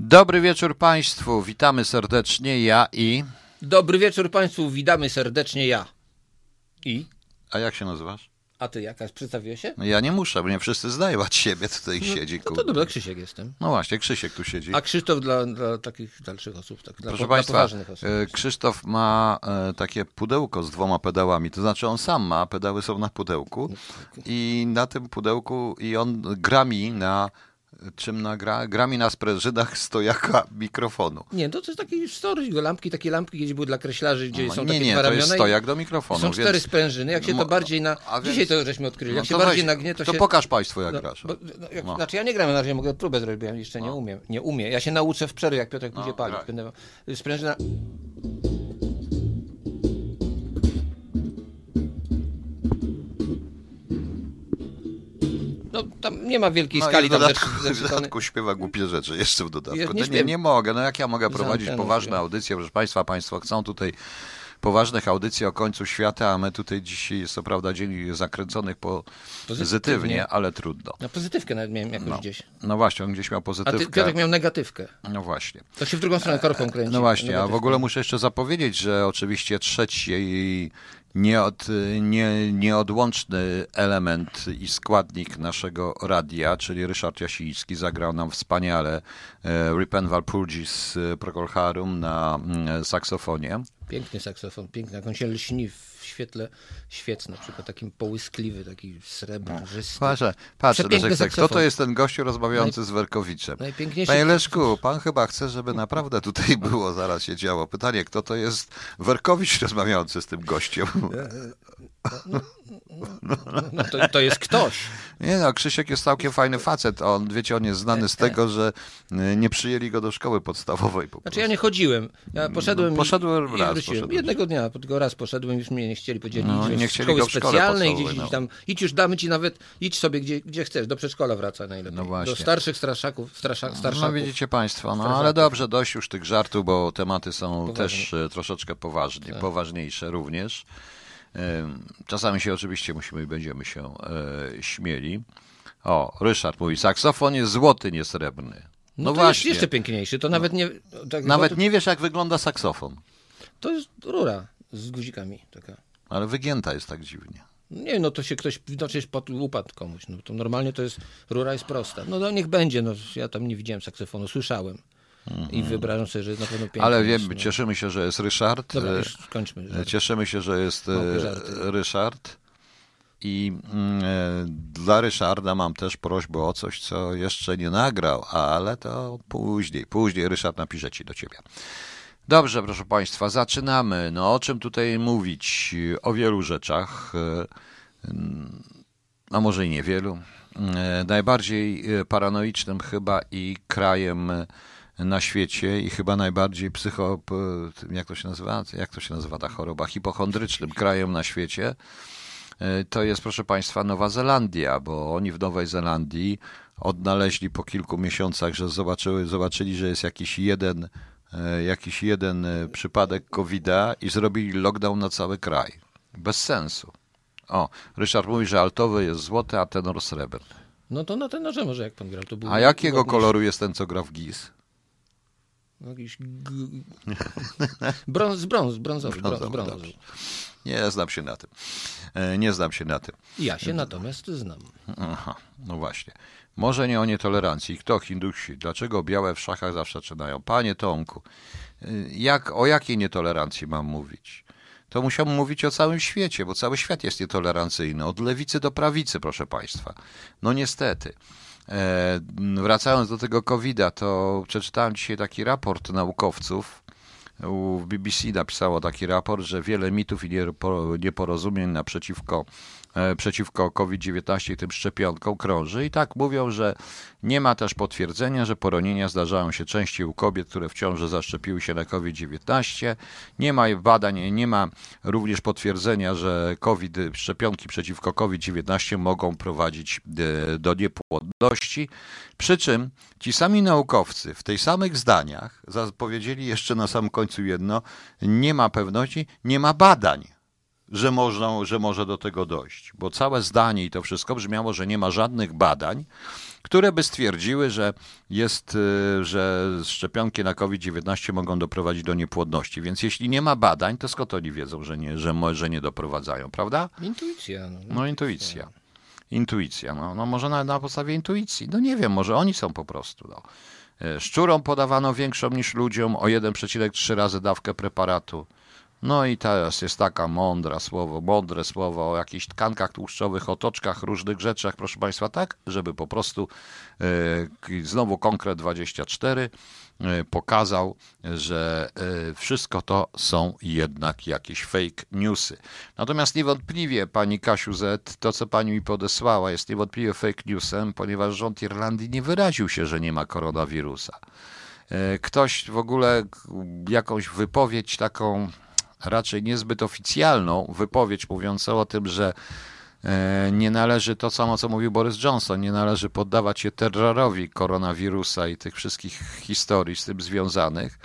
Dobry wieczór Państwu, witamy serdecznie, ja i... Dobry wieczór Państwu, witamy serdecznie ja. I? A jak się nazywasz? A ty jakaś przedstawiłeś się? No ja nie muszę, bo nie wszyscy znają, a siebie tutaj no, siedzi. No to dobra, Krzysiek jestem. No właśnie, Krzysiek tu siedzi. A Krzysztof dla, dla takich dalszych osób, tak, dla, Proszę dla Państwa, poważnych osób. e, Krzysztof ma e, takie pudełko z dwoma pedałami, to znaczy on sam ma, pedały są na pudełku i na tym pudełku i on gra mi na czym nagra? Gra mi na sprężynach stojaka mikrofonu. Nie, to, to jest taki story, lampki, takie lampki gdzieś były dla kreślarzy, gdzie No, są nie, takie nie, dwa to jest stojak do mikrofonu. Są cztery więc... sprężyny, jak się to bardziej na... a więc- Dzisiaj to żeśmy odkryli, jak No się bardziej weź, nagnie, to, to się... pokaż Państwu jak No, grasz. bo, no, jak, No. Znaczy ja nie gram na razie, mogę próbę zrobić, bo ja jeszcze nie umiem. Nie umiem. Ja się nauczę w przerwie, jak Piotrek pójdzie palić. tak. Będę... Sprężyna... No tam nie ma wielkiej No skali w tam dodatku, rzeczy, w dodatku śpiewa głupie rzeczy jeszcze w dodatku. Ja Nie, nie nie, mogę, no jak ja mogę prowadzić poważne śpiewam. audycje, proszę Państwa, Państwo chcą tutaj poważnych audycji o końcu świata, a my tutaj dzisiaj jest co prawda dzień zakręconych po pozytywnie, ale trudno. Na pozytywkę nawet miałem jakoś No, gdzieś. no właśnie, on gdzieś miał A ty, pozytywkę. Piotrek miał negatywkę. No właśnie. To się w drugą stronę korką kręci. No właśnie, a w Negatywkę. ogóle muszę jeszcze zapowiedzieć, że oczywiście trzeci nieod, nie, nieodłączny element i składnik naszego radia, czyli Ryszard Jasiński, zagrał nam wspaniale e, Rip and Walpurgis e, Procol Harum na mm, saksofonie. Piękny saksofon, piękny, jak on się lśni w świetle świec, na przykład takim połyskliwy, taki srebrzysty. Patrzę, patrzę Przepiękny Leszek, kto saksofon. to jest ten gościu rozmawiający z Werkowiczem? Najpiękniejszy Panie Leszku, pan chyba chce, żeby naprawdę tutaj było, zaraz się działo. Pytanie, kto to jest Werkowicz rozmawiający z tym gościem? No to, to jest ktoś. Nie no, Krzysiek jest całkiem fajny facet. On, wiecie, on jest znany z tego, że y, nie przyjęli go do szkoły podstawowej po Znaczy ja nie chodziłem. Ja poszedłem No, poszedłem i, raz, i wróciłem. poszedłeś. Jednego dnia, tylko raz poszedłem, już mnie nie chcieli, powiedzieli, No, nie chcieli szkoły go w specjalnej, podstawowej, gdzieś no. tam, idź już, damy ci nawet, idź sobie gdzie, gdzie chcesz, do przedszkola wraca najlepiej. No właśnie. Do starszych straszaków, strasza, No starszaków. widzicie Państwo, no ale dobrze, dość już tych żartów, bo tematy są Poważnie. Tak. też e, troszeczkę poważnie, poważniejsze również. Czasami się oczywiście musimy i będziemy się e, śmieli. O, Ryszard mówi, saksofon jest złoty, nie srebrny. No, No, to właśnie, jest jeszcze piękniejszy, to nawet nie... Tak, nawet to, nie wiesz jak wygląda saksofon, to jest rura z guzikami taka. ale wygięta jest tak dziwnie. Nie, no to się ktoś, no przecież pod upadł komuś, no to normalnie to jest, rura jest prosta. No, no niech będzie, no ja tam nie widziałem saksofonu, słyszałem. I wyobrażam sobie, że jest na pewno piękny. Mhm. Ale wiem, no. cieszymy się, że jest Ryszard. Dobra, E, już skończmy. żart. Cieszymy się, że jest e, Małpy. Ryszard. I mm, e, dla Ryszarda mam też prośbę o coś, co jeszcze nie nagrał, ale to później. Później Ryszard napisze ci do ciebie. Dobrze, proszę Państwa, zaczynamy. No, o czym tutaj mówić? O wielu rzeczach, e, mm, a może i niewielu. E, Najbardziej e, paranoicznym chyba i krajem e, na świecie i chyba najbardziej psycho... p- jak to się nazywa? Jak to się nazywa ta choroba? Hipochondrycznym krajem na świecie e, to jest, proszę Państwa, Nowa Zelandia, bo oni w Nowej Zelandii odnaleźli po kilku miesiącach, że zobaczyły, zobaczyli, że jest jakiś jeden, e, jakiś jeden e, przypadek COVID-a i zrobili lockdown na cały kraj. Bez sensu. O, Ryszard mówi, że altowy jest złoty, a tenor srebrny. No to na tenorze może jak pan grał, to był... A jakiego ładniejszy. koloru jest ten, co gra w GIS? No, Jakiś... G... Brąz, brąz, brązowy, Brązowy, brązowy. dobrze. Nie znam się na tym. E, Nie znam się na tym. Ja się natomiast znam. Aha, no właśnie. Może nie o nietolerancji. Kto? Hindusi. Dlaczego białe w szachach zawsze zaczynają? Panie Tomku, y, jak, o jakiej nietolerancji mam mówić? To musiałbym mówić o całym świecie, bo cały świat jest nietolerancyjny. Od lewicy do prawicy, proszę Państwa. No niestety. E, wracając do tego COVID-a, to przeczytałem dzisiaj taki raport naukowców, w BBC napisało taki raport, że wiele mitów i niepo- nieporozumień naprzeciwko przeciwko COVID-19 i tym szczepionkom krąży i tak mówią, że nie ma też potwierdzenia, że poronienia zdarzają się częściej u kobiet, które w ciąży zaszczepiły się na COVID-19. Nie ma badań, nie ma również potwierdzenia, że COVID, szczepionki przeciwko COVID-19 mogą prowadzić e, do niepłodności. Przy czym ci sami naukowcy w tych samych zdaniach zapowiedzieli jeszcze na samym końcu jedno, nie ma pewności, nie ma badań, że, można, że może do tego dojść. Bo całe zdanie i to wszystko brzmiało, że nie ma żadnych badań, które by stwierdziły, że jest, y, że szczepionki na COVID-19 mogą doprowadzić do niepłodności. Więc jeśli nie ma badań, to skąd oni wiedzą, że nie, że, że nie doprowadzają, prawda? Intuicja. No, no intuicja. Intuicja. No, no może na, na podstawie intuicji. No nie wiem, może oni są po prostu. No. E, szczurom podawano większą niż ludziom o 1,3 razy dawkę preparatu. No i teraz jest taka mądra słowo, mądre słowo o jakichś tkankach tłuszczowych, otoczkach, różnych rzeczach, proszę Państwa, tak, żeby po prostu e, znowu konkret 24 e, pokazał, że e, wszystko to są jednak jakieś fake newsy. Natomiast niewątpliwie, pani Kasiu Z, to co pani mi podesłała jest niewątpliwie fake newsem, ponieważ rząd Irlandii nie wyraził się, że nie ma koronawirusa. Ktoś w ogóle jakąś wypowiedź taką raczej niezbyt oficjalną wypowiedź mówiącą o tym, że e, nie należy to samo, co mówił Boris Johnson, nie należy poddawać się terrorowi koronawirusa i tych wszystkich historii z tym związanych.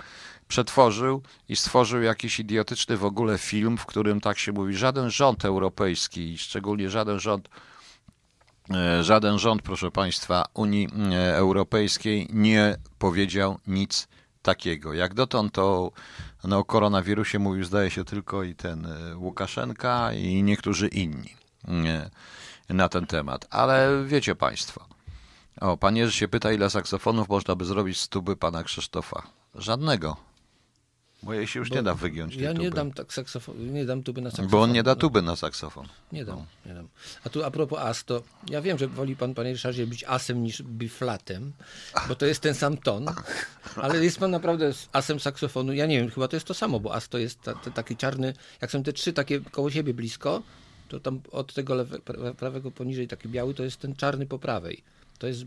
Przetworzył i stworzył jakiś idiotyczny w ogóle film, w którym tak się mówi, żaden rząd europejski, szczególnie żaden rząd e, żaden rząd, proszę Państwa, Unii e, Europejskiej nie powiedział nic takiego. Jak dotąd to no, o koronawirusie mówił, zdaje się, tylko i ten e, Łukaszenka i niektórzy inni na ten temat. Ale wiecie Państwo, o, pan Jerzy się pyta, ile saksofonów można by zrobić z tuby pana Krzysztofa. Żadnego. Bo jej się już Bo nie da wygiąć. Ja nie tuby. dam tak saksofon, nie dam tuby na saksofon. Bo on nie da tuby na saksofon. Nie dam, no. nie dam. A tu a propos as, to ja wiem, że woli pan, panie Ryszardzie, być asem niż biflatem, bo to jest ten sam ton, ale jest pan naprawdę asem saksofonu. Ja nie wiem, chyba to jest to samo, bo as to jest ta, ta, taki czarny, jak są te trzy takie koło siebie blisko, to tam od tego lewe, prawego poniżej taki biały, to jest ten czarny po prawej. To jest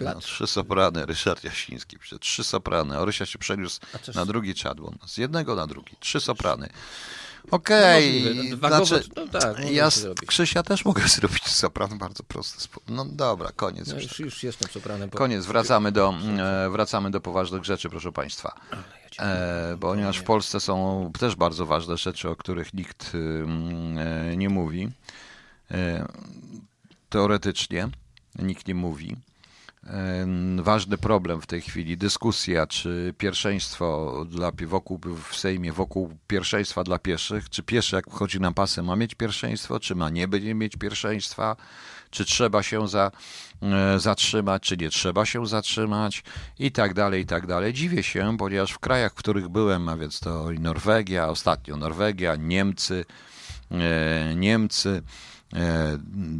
no, trzy soprany, Ryszard Jasiński. Trzy soprany. Orysia się przeniósł na drugi czadło. Z jednego na drugi. Trzy soprany. Okej. Okay. No, znaczy, no tak, ja z Krzysia też mogę zrobić sopran, bardzo prosty sposób. No dobra, koniec. No, już, już jestem sopranem. Koniec, wracamy do, e, wracamy do poważnych rzeczy, proszę Państwa. E, ponieważ w Polsce są też bardzo ważne rzeczy, o których nikt e, nie mówi. E, teoretycznie nikt nie mówi. Ważny problem w tej chwili, dyskusja, czy pierwszeństwo dla, wokół, w Sejmie wokół pierwszeństwa dla pieszych, czy pieszy jak wchodzi na pasy ma mieć pierwszeństwo, czy ma nie będzie mieć pierwszeństwa, czy trzeba się za, e, zatrzymać, czy nie trzeba się zatrzymać i tak dalej, i tak dalej. Dziwię się, ponieważ w krajach, w których byłem, a więc to Norwegia, ostatnio Norwegia, Niemcy, e, Niemcy,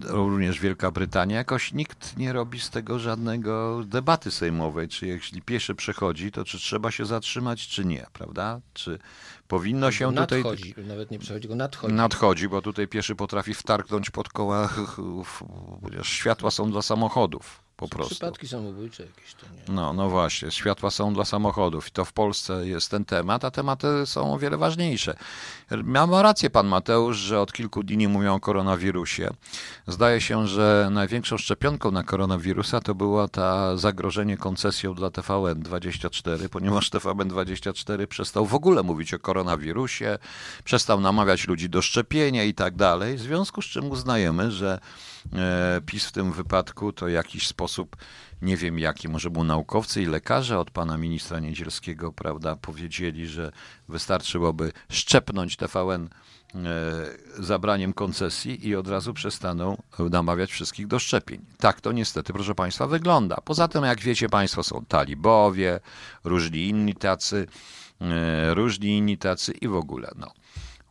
również Wielka Brytania, jakoś nikt nie robi z tego żadnego debaty sejmowej, czy jeśli pieszy przechodzi, to czy trzeba się zatrzymać, czy nie, prawda? Czy powinno się nadchodzi, tutaj... nawet nie przechodzi, go nadchodzi. Nadchodzi, bo tutaj pieszy potrafi wtarknąć pod koła, ponieważ światła są dla samochodów po prostu. Przypadki samobójcze jakieś to nie. No, no właśnie, światła są dla samochodów i to w Polsce jest ten temat, a tematy są o wiele ważniejsze. Ma rację pan Mateusz, że od kilku dni nie mówią o koronawirusie. Zdaje się, że największą szczepionką na koronawirusa to było ta zagrożenie koncesją dla TVN24, ponieważ TVN24 przestał w ogóle mówić o koronawirusie, przestał namawiać ludzi do szczepienia i tak dalej, w związku z czym uznajemy, że PiS w tym wypadku to jakiś sposób, nie wiem jaki, może był naukowcy i lekarze od pana ministra Niedzielskiego, prawda, powiedzieli, że wystarczyłoby szczepnąć TVN e, zabraniem koncesji i od razu przestaną namawiać wszystkich do szczepień. Tak to niestety, proszę Państwa, wygląda. Poza tym, jak wiecie Państwo, są talibowie, różni inni tacy, e, różni inni tacy i w ogóle, no.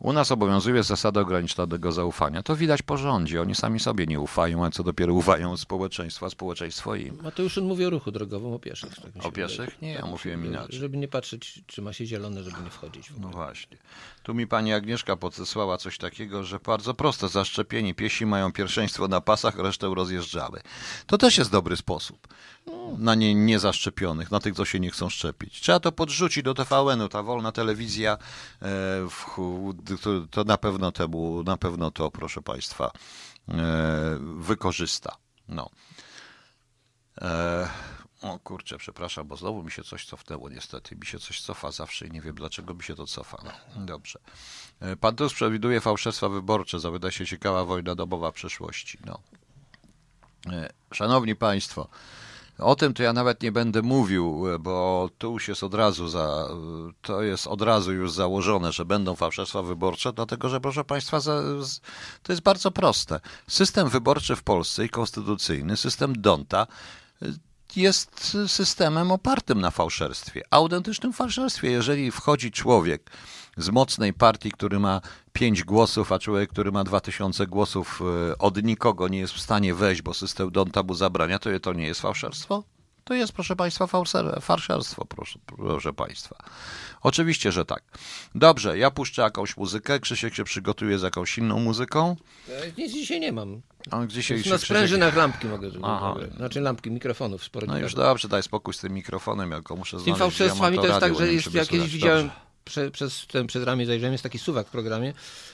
U nas obowiązuje zasada ograniczonego zaufania. To widać po rządzie. Oni sami sobie nie ufają, a co dopiero ufają społeczeństwa, społeczeństwo im. Mateusz on mówi o ruchu drogowym, o pieszych. Tak o pieszych? Nie, ja mówiłem inaczej. Żeby nie patrzeć, czy ma się zielone, żeby nie wchodzić. No właśnie. Tu mi pani Agnieszka podesłała coś takiego, że bardzo proste, zaszczepieni piesi mają pierwszeństwo na pasach, resztę rozjeżdżamy. To też jest dobry sposób na nie, niezaszczepionych, na tych, co się nie chcą szczepić. Trzeba to podrzucić do TVN-u, ta wolna telewizja, e, to, na pewno temu, na pewno to, proszę Państwa, e, wykorzysta. No. E, o kurczę, przepraszam, bo znowu mi się coś cofnęło niestety. Mi się coś cofa zawsze i nie wiem, dlaczego mi się to cofa. No, dobrze. Pan Tusk przewiduje fałszerstwa wyborcze. Zawyda się ciekawa wojna domowa przyszłości. No. Szanowni Państwo, o tym to ja nawet nie będę mówił, bo tu już jest od razu za, to jest od razu już założone, że będą fałszerstwa wyborcze, dlatego że proszę Państwa, to jest bardzo proste. System wyborczy w Polsce i konstytucyjny, system Donta jest systemem opartym na fałszerstwie, autentycznym fałszerstwie. Jeżeli wchodzi człowiek z mocnej partii, który ma 5 głosów, a człowiek, który ma 2000 głosów e, od nikogo nie jest w stanie wejść, bo system Donta mu zabrania, to to nie jest fałszerstwo? To jest, proszę Państwa, fałszerstwo, proszę, proszę Państwa. Oczywiście, że tak. Dobrze, ja puszczę jakąś muzykę. Krzysiek się przygotuje z jakąś inną muzyką. Nic dzisiaj nie mam. A dzisiaj na sprężynach lampki mogę zrobić. Znaczy lampki, mikrofonów. Sporo no już dobrze, daj spokój z tym mikrofonem, jako muszę znaleźć. Z tym fałszerstwami to jest tak, że jest, jak kiedyś widziałem prze, przez ten przed ramię zajrzałem, jest taki suwak w programie,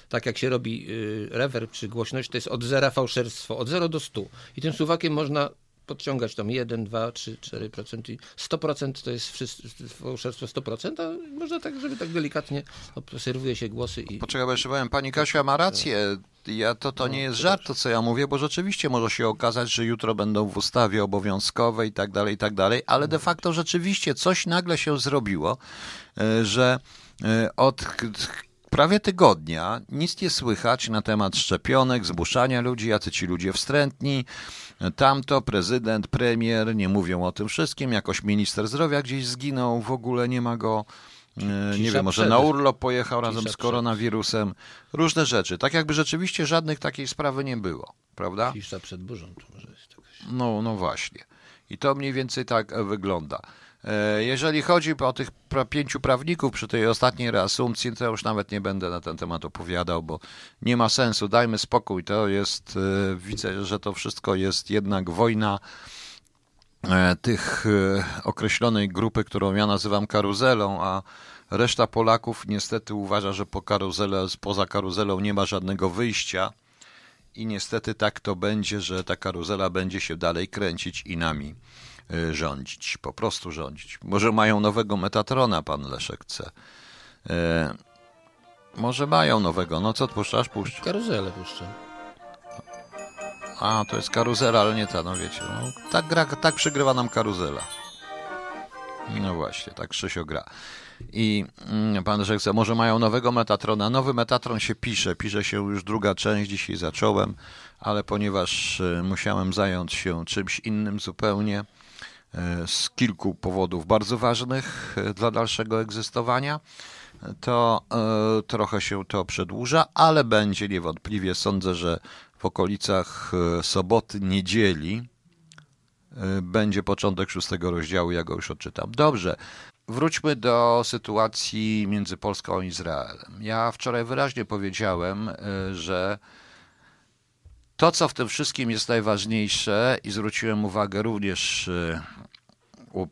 tak jak się robi y, reverb czy głośność, to jest od zera fałszerstwo, od 0 do 100. I tym suwakiem można podciągać tam 1, 2, 3, 4% i 100% to jest fałszerstwo 100%, a można tak, żeby tak delikatnie obserwuje się głosy i... Poczekaj, bo jeszcze powiem, pani Kasia ma rację, ja, to, to no, nie jest żart to, co ja mówię, bo rzeczywiście może się okazać, że jutro będą w ustawie obowiązkowe i tak dalej, i tak dalej, ale de facto rzeczywiście coś nagle się zrobiło, e, że e, od prawie tygodnia nic nie słychać na temat szczepionek, zmuszania ludzi, jacy ci ludzie wstrętni, tamto, prezydent, premier, nie mówią o tym wszystkim, jakoś minister zdrowia gdzieś zginął, w ogóle nie ma go. E, nie wiem, może na urlop pojechał razem z koronawirusem. Różne rzeczy. Tak jakby rzeczywiście żadnych takiej sprawy nie było, prawda? Cisza przed burzą to może jest No, no właśnie. I to mniej więcej tak wygląda. E, jeżeli chodzi o tych pięciu prawników przy tej ostatniej reasumpcji, to już nawet nie będę na ten temat opowiadał, bo nie ma sensu. Dajmy spokój. To jest, e, widzę, że to wszystko jest jednak wojna e, tych określonej grupy, którą ja nazywam karuzelą, a reszta Polaków niestety uważa, że po karuzelę, poza karuzelą nie ma żadnego wyjścia. I niestety tak to będzie, że ta karuzela będzie się dalej kręcić i nami rządzić, po prostu rządzić. Może mają nowego Metatrona, pan Leszek chce. E, może mają nowego. No co puszczasz? Puszcz. Karuzelę puszczę. A, to jest karuzela, ale nie ta, no wiecie. No, tak, gra, tak przygrywa nam karuzela. No właśnie, tak Krzysio gra. I mm, pan chce, może mają nowego Metatrona. Nowy Metatron się pisze, pisze się już druga część, dzisiaj zacząłem, ale ponieważ y, musiałem zająć się czymś innym zupełnie, z kilku powodów bardzo ważnych e, dla dalszego egzystowania, to e, trochę się to przedłuża, ale będzie niewątpliwie. Sądzę, że w okolicach soboty, niedzieli będzie początek szóstego rozdziału, ja go już odczytam. Dobrze, wróćmy do sytuacji między Polską a Izraelem. Ja wczoraj wyraźnie powiedziałem, że to, co w tym wszystkim jest najważniejsze, i zwróciłem uwagę również, y,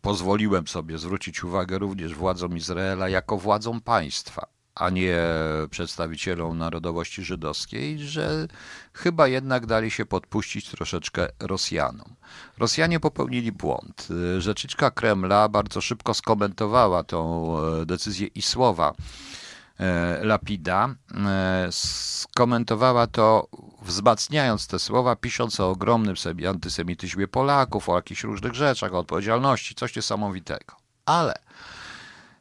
pozwoliłem sobie zwrócić uwagę również władzom Izraela jako władzom państwa, a nie przedstawicielom narodowości żydowskiej, że chyba jednak dali się podpuścić troszeczkę Rosjanom. Rosjanie popełnili błąd. Rzeczniczka Kremla bardzo szybko skomentowała tą e, decyzję i słowa E, Lapida e, skomentowała to, wzmacniając te słowa, pisząc o ogromnym antysemityzmie Polaków, o jakichś różnych rzeczach, o odpowiedzialności, coś niesamowitego. Ale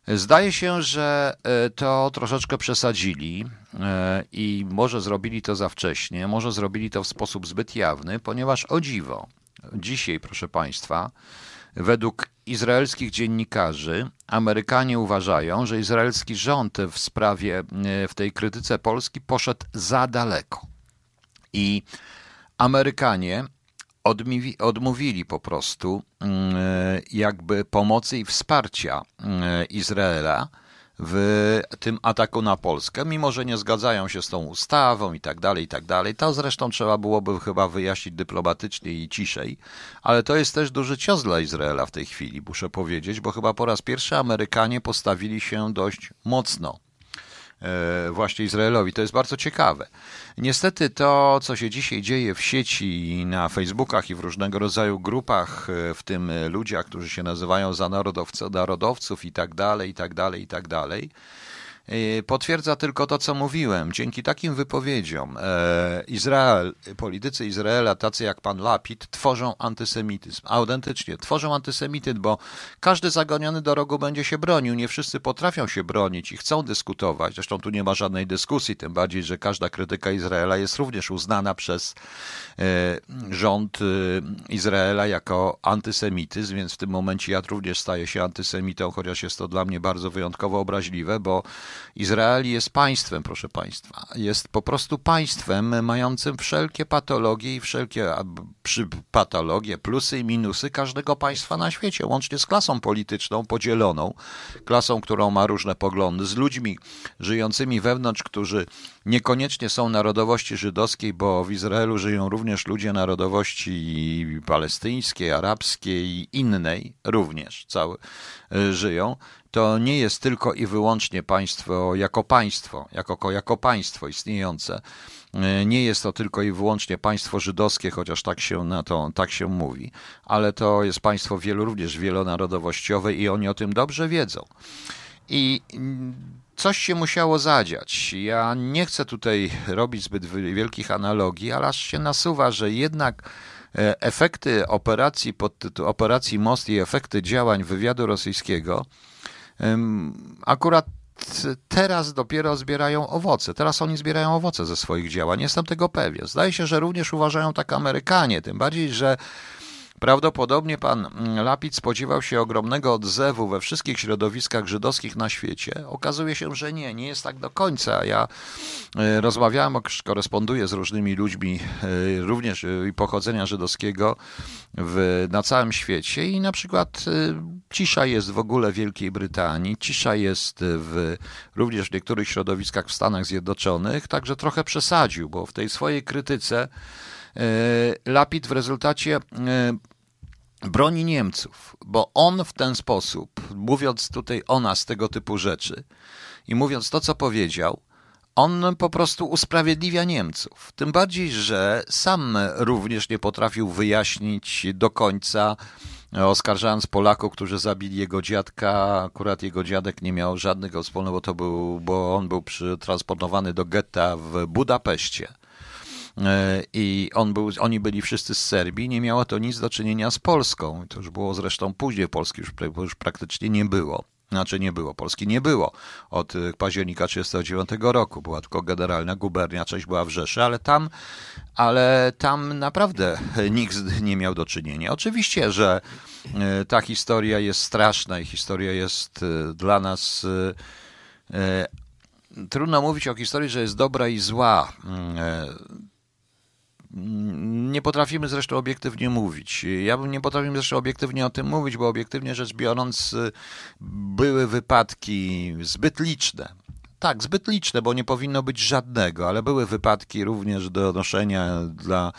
zdaje się, że e, to troszeczkę przesadzili i może zrobili to za wcześnie, może zrobili to w sposób zbyt jawny, ponieważ o dziwo, dzisiaj, proszę Państwa, Według izraelskich dziennikarzy Amerykanie uważają, że izraelski rząd w sprawie, e, w tej krytyce Polski poszedł za daleko. I Amerykanie odmówi, odmówili po prostu mm, e, jakby pomocy i wsparcia e, Izraela w tym ataku na Polskę, mimo że nie zgadzają się z tą ustawą i tak dalej, i tak dalej. To zresztą trzeba byłoby chyba wyjaśnić dyplomatycznie i ciszej, ale to jest też duży cios dla Izraela w tej chwili, muszę powiedzieć, bo chyba po raz pierwszy Amerykanie postawili się dość mocno właśnie Izraelowi. To jest bardzo ciekawe. Niestety to, co się dzisiaj dzieje w sieci, na Facebookach i w różnego rodzaju grupach, e, w tym ludziach, którzy się nazywają za narodowców, i tak dalej, i tak dalej, i tak dalej, potwierdza tylko to, co mówiłem. Dzięki takim wypowiedziom e, Izrael, politycy Izraela, tacy jak pan Lapid, tworzą antysemityzm. Autentycznie tworzą antysemityzm, bo każdy zagoniony do rogu będzie się bronił. Nie wszyscy potrafią się bronić i chcą dyskutować. Zresztą tu nie ma żadnej dyskusji, tym bardziej, że każda krytyka Izraela jest również uznana przez e, rząd e, Izraela jako antysemityzm, więc w tym momencie ja również staję się antysemitą, chociaż jest to dla mnie bardzo wyjątkowo obraźliwe, bo Izrael jest państwem, proszę Państwa. Jest po prostu państwem mającym wszelkie patologie i wszelkie patologie, plusy i minusy każdego państwa na świecie, łącznie z klasą polityczną podzieloną, klasą, którą ma różne poglądy, z ludźmi żyjącymi wewnątrz, którzy niekoniecznie są narodowości żydowskiej, bo w Izraelu żyją również ludzie narodowości palestyńskiej, arabskiej i innej również cały, y, żyją to nie jest tylko i wyłącznie państwo jako państwo, jako, jako państwo istniejące. E, nie jest to tylko i wyłącznie państwo żydowskie, chociaż tak się na to tak się mówi, ale to jest państwo wielu, również wielonarodowościowe i oni o tym dobrze wiedzą. I coś się musiało zadziać. Ja nie chcę tutaj robić zbyt wielkich analogii, ale aż się nasuwa, że jednak e, efekty operacji pod tytuł Operacji Most i efekty działań wywiadu rosyjskiego akurat teraz dopiero zbierają owoce. Teraz oni zbierają owoce ze swoich działań. Jestem tego pewien. Zdaje się, że również uważają tak Amerykanie, tym bardziej, że Prawdopodobnie pan Lapid spodziewał się ogromnego odzewu we wszystkich środowiskach żydowskich na świecie. Okazuje się, że nie, nie jest tak do końca. Ja e, rozmawiałem, koresponduję z różnymi ludźmi, e, również e, pochodzenia żydowskiego w, na całym świecie i na przykład cisza jest w ogóle w Wielkiej Brytanii, cisza jest w, również w niektórych środowiskach w Stanach Zjednoczonych, także trochę przesadził, bo w tej swojej krytyce Lapid w rezultacie broni Niemców, bo on w ten sposób, mówiąc tutaj o nas tego typu rzeczy i mówiąc to, co powiedział, on po prostu usprawiedliwia Niemców. Tym bardziej, że sam również nie potrafił wyjaśnić do końca, oskarżając Polaków, którzy zabili jego dziadka. Akurat jego dziadek nie miał żadnego wspólnego, bo to był, bo on był przetransportowany do getta w Budapeszcie. E, i on był, oni byli wszyscy z Serbii, nie miało to nic do czynienia z Polską. To już było zresztą później, Polski już, już praktycznie nie było. Znaczy nie było, Polski nie było od e, października 1939 roku, była tylko generalna gubernia, część była w Rzeszy, ale tam, ale tam naprawdę nikt nie miał do czynienia. Oczywiście, że e, ta historia jest straszna i historia jest dla nas trudno mówić o historii, że jest dobra i zła. Mm, nie potrafimy zresztą obiektywnie mówić. Ja bym nie potrafił zresztą obiektywnie o tym mówić, bo obiektywnie rzecz biorąc, były wypadki zbyt liczne. Tak, zbyt liczne, bo nie powinno być żadnego, ale były wypadki również do noszenia dla,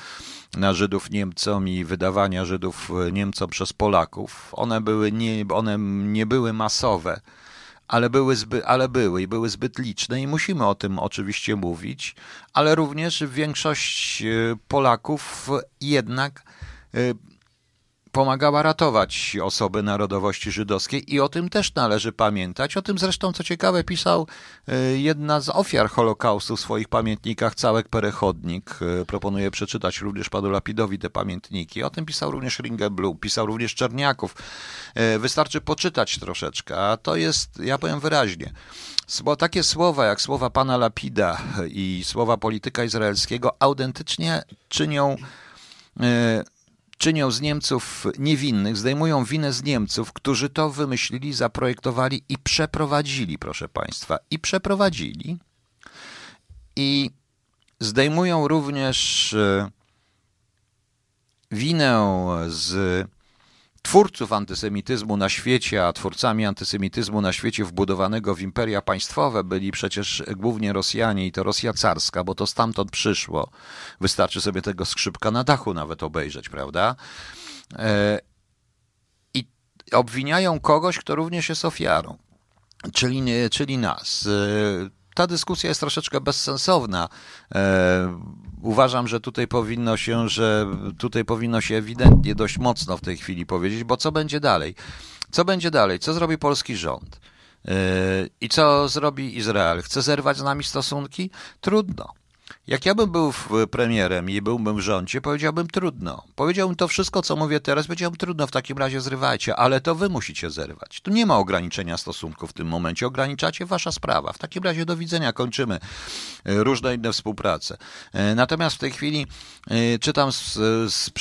na Żydów Niemcom i wydawania Żydów Niemcom przez Polaków. One były nie, one nie były masowe ale były, zby, ale były i były zbyt liczne i musimy o tym oczywiście mówić, ale również większość e, Polaków jednak e, pomagała ratować osoby narodowości żydowskiej i o tym też należy pamiętać. O tym zresztą, co ciekawe, pisał e, jedna z ofiar Holokaustu w swoich pamiętnikach, Całek Perechodnik. E, proponuję przeczytać również panu Lapidowi te pamiętniki. O tym pisał również Ringelblum, pisał również Czerniaków. E, wystarczy poczytać troszeczkę, a to jest, ja powiem wyraźnie, bo takie słowa jak słowa pana Lapida i słowa polityka izraelskiego autentycznie czynią czynią z Niemców niewinnych, zdejmują winę z Niemców, którzy to wymyślili, zaprojektowali i przeprowadzili, proszę Państwa. I przeprowadzili. I zdejmują również e, winę z twórców antysemityzmu na świecie, a twórcami antysemityzmu na świecie wbudowanego w imperia państwowe byli przecież głównie Rosjanie i to Rosja carska, bo to stamtąd przyszło. Wystarczy sobie tego skrzypka na dachu nawet obejrzeć, prawda? E, I obwiniają kogoś, kto również jest ofiarą, czyli, czyli nas. E, ta dyskusja jest troszeczkę bezsensowna. Uważam, że tutaj powinno się, że tutaj powinno się ewidentnie dość mocno w tej chwili powiedzieć, bo co będzie dalej? Co będzie dalej? Co zrobi polski rząd? I co zrobi Izrael? Chce zerwać z nami stosunki? Trudno. Jak ja bym był premierem i byłbym w rządzie, powiedziałbym trudno. Powiedziałbym to wszystko, co mówię teraz, powiedziałbym trudno, w takim razie zrywajcie, ale to wy musicie zerwać. Tu nie ma ograniczenia stosunków w tym momencie. Ograniczacie wasza sprawa. W takim razie do widzenia, kończymy e, różne inne współprace. E, natomiast w tej chwili e, czytam z, z,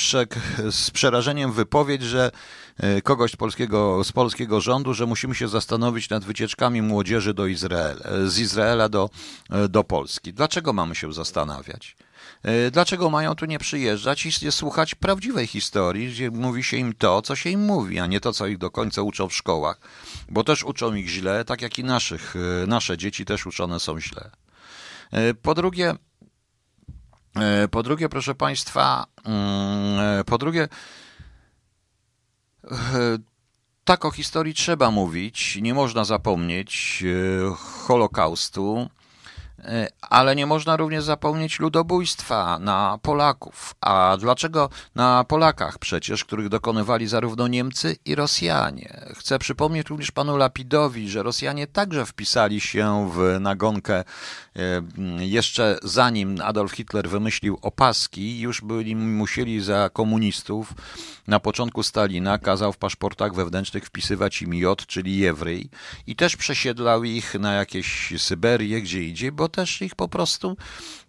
z przerażeniem wypowiedź, że kogoś z polskiego, z polskiego rządu, że musimy się zastanowić nad wycieczkami młodzieży do Izraela, z Izraela do, do Polski. Dlaczego mamy się zastanowić? Zastanawiać. E, dlaczego mają tu nie przyjeżdżać i słuchać prawdziwej historii, gdzie mówi się im to, co się im mówi, a nie to, co ich do końca uczą w szkołach, bo też uczą ich źle, tak jak i naszych, e, nasze dzieci też uczone są źle. E, po drugie, po drugie, proszę Państwa, mm, po drugie, tak o historii trzeba mówić, nie można zapomnieć Holokaustu, ale nie można również zapomnieć ludobójstwa na Polaków. A dlaczego na Polakach przecież, których dokonywali zarówno Niemcy i Rosjanie? Chcę przypomnieć również panu Lapidowi, że Rosjanie także wpisali się w nagonkę e, jeszcze zanim Adolf Hitler wymyślił opaski, już byli musieli za komunistów na początku Stalina kazał w paszportach wewnętrznych wpisywać im J, czyli Jewryj i też przesiedlał ich na jakieś Syberię, gdzie idzie, bo też ich po prostu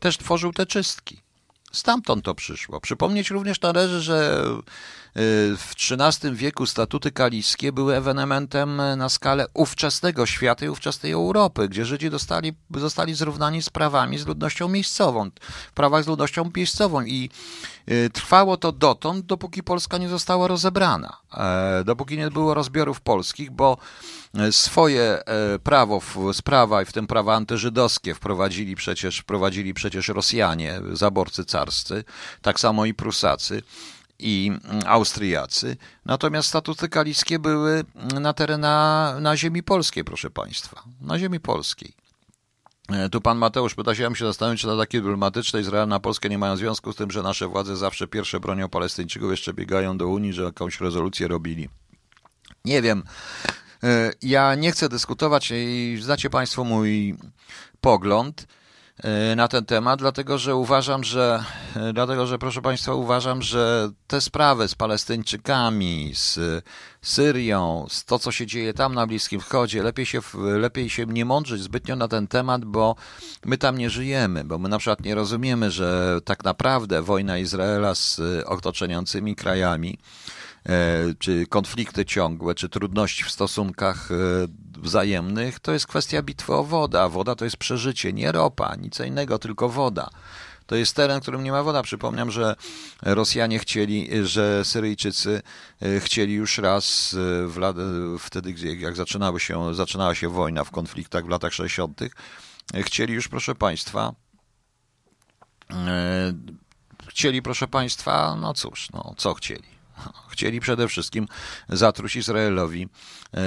też tworzył te czystki. Stamtąd to przyszło. Przypomnieć również należy, że w XIII wieku statuty kaliskie były ewenementem na skalę ówczesnego świata i ówczesnej Europy, gdzie Żydzi dostali, zostali zrównani z prawami z ludnością miejscową, w prawach z ludnością miejscową. I y, trwało to dotąd, dopóki Polska nie została rozebrana, e, dopóki nie było rozbiorów polskich, bo swoje e, prawo, sprawa i w tym prawa antyżydowskie wprowadzili przecież, wprowadzili przecież Rosjanie, zaborcy carscy, tak samo i Prusacy i mm, Austriacy. Natomiast statuty kaliskie były na terenach, na ziemi polskiej, proszę Państwa, na ziemi polskiej. E, tu pan Mateusz pyta się, ja się zastanowić, czy ataki dyplomatyczne Izraela na Polskę nie mają związku z tym, że nasze władze zawsze pierwsze bronią Palestyńczyków, jeszcze biegają do Unii, że jakąś rezolucję robili. Nie wiem. E, ja nie chcę dyskutować i znacie Państwo mój pogląd na ten temat, dlatego że uważam, że e, dlatego, że proszę Państwa, uważam, że te sprawy z Palestyńczykami, z Syrią, z to, co się dzieje tam na Bliskim Wschodzie, lepiej się, lepiej się nie mądrzyć zbytnio na ten temat, bo my tam nie żyjemy, bo my na przykład nie rozumiemy, że tak naprawdę wojna Izraela z otaczającymi krajami E, czy konflikty ciągłe, czy trudności w stosunkach e, wzajemnych, to jest kwestia bitwy o wodę, a woda to jest przeżycie, nie ropa, nic innego, tylko woda. To jest teren, którym nie ma woda. Przypomniam, że Rosjanie chcieli, że Syryjczycy e, chcieli już raz w wtedy, jak zaczynały się, zaczynała się wojna w konfliktach w latach 60., chcieli już, proszę Państwa, chcieli, proszę Państwa, no cóż, no co chcieli? Chcieli przede wszystkim zatruć Izraelowi, e,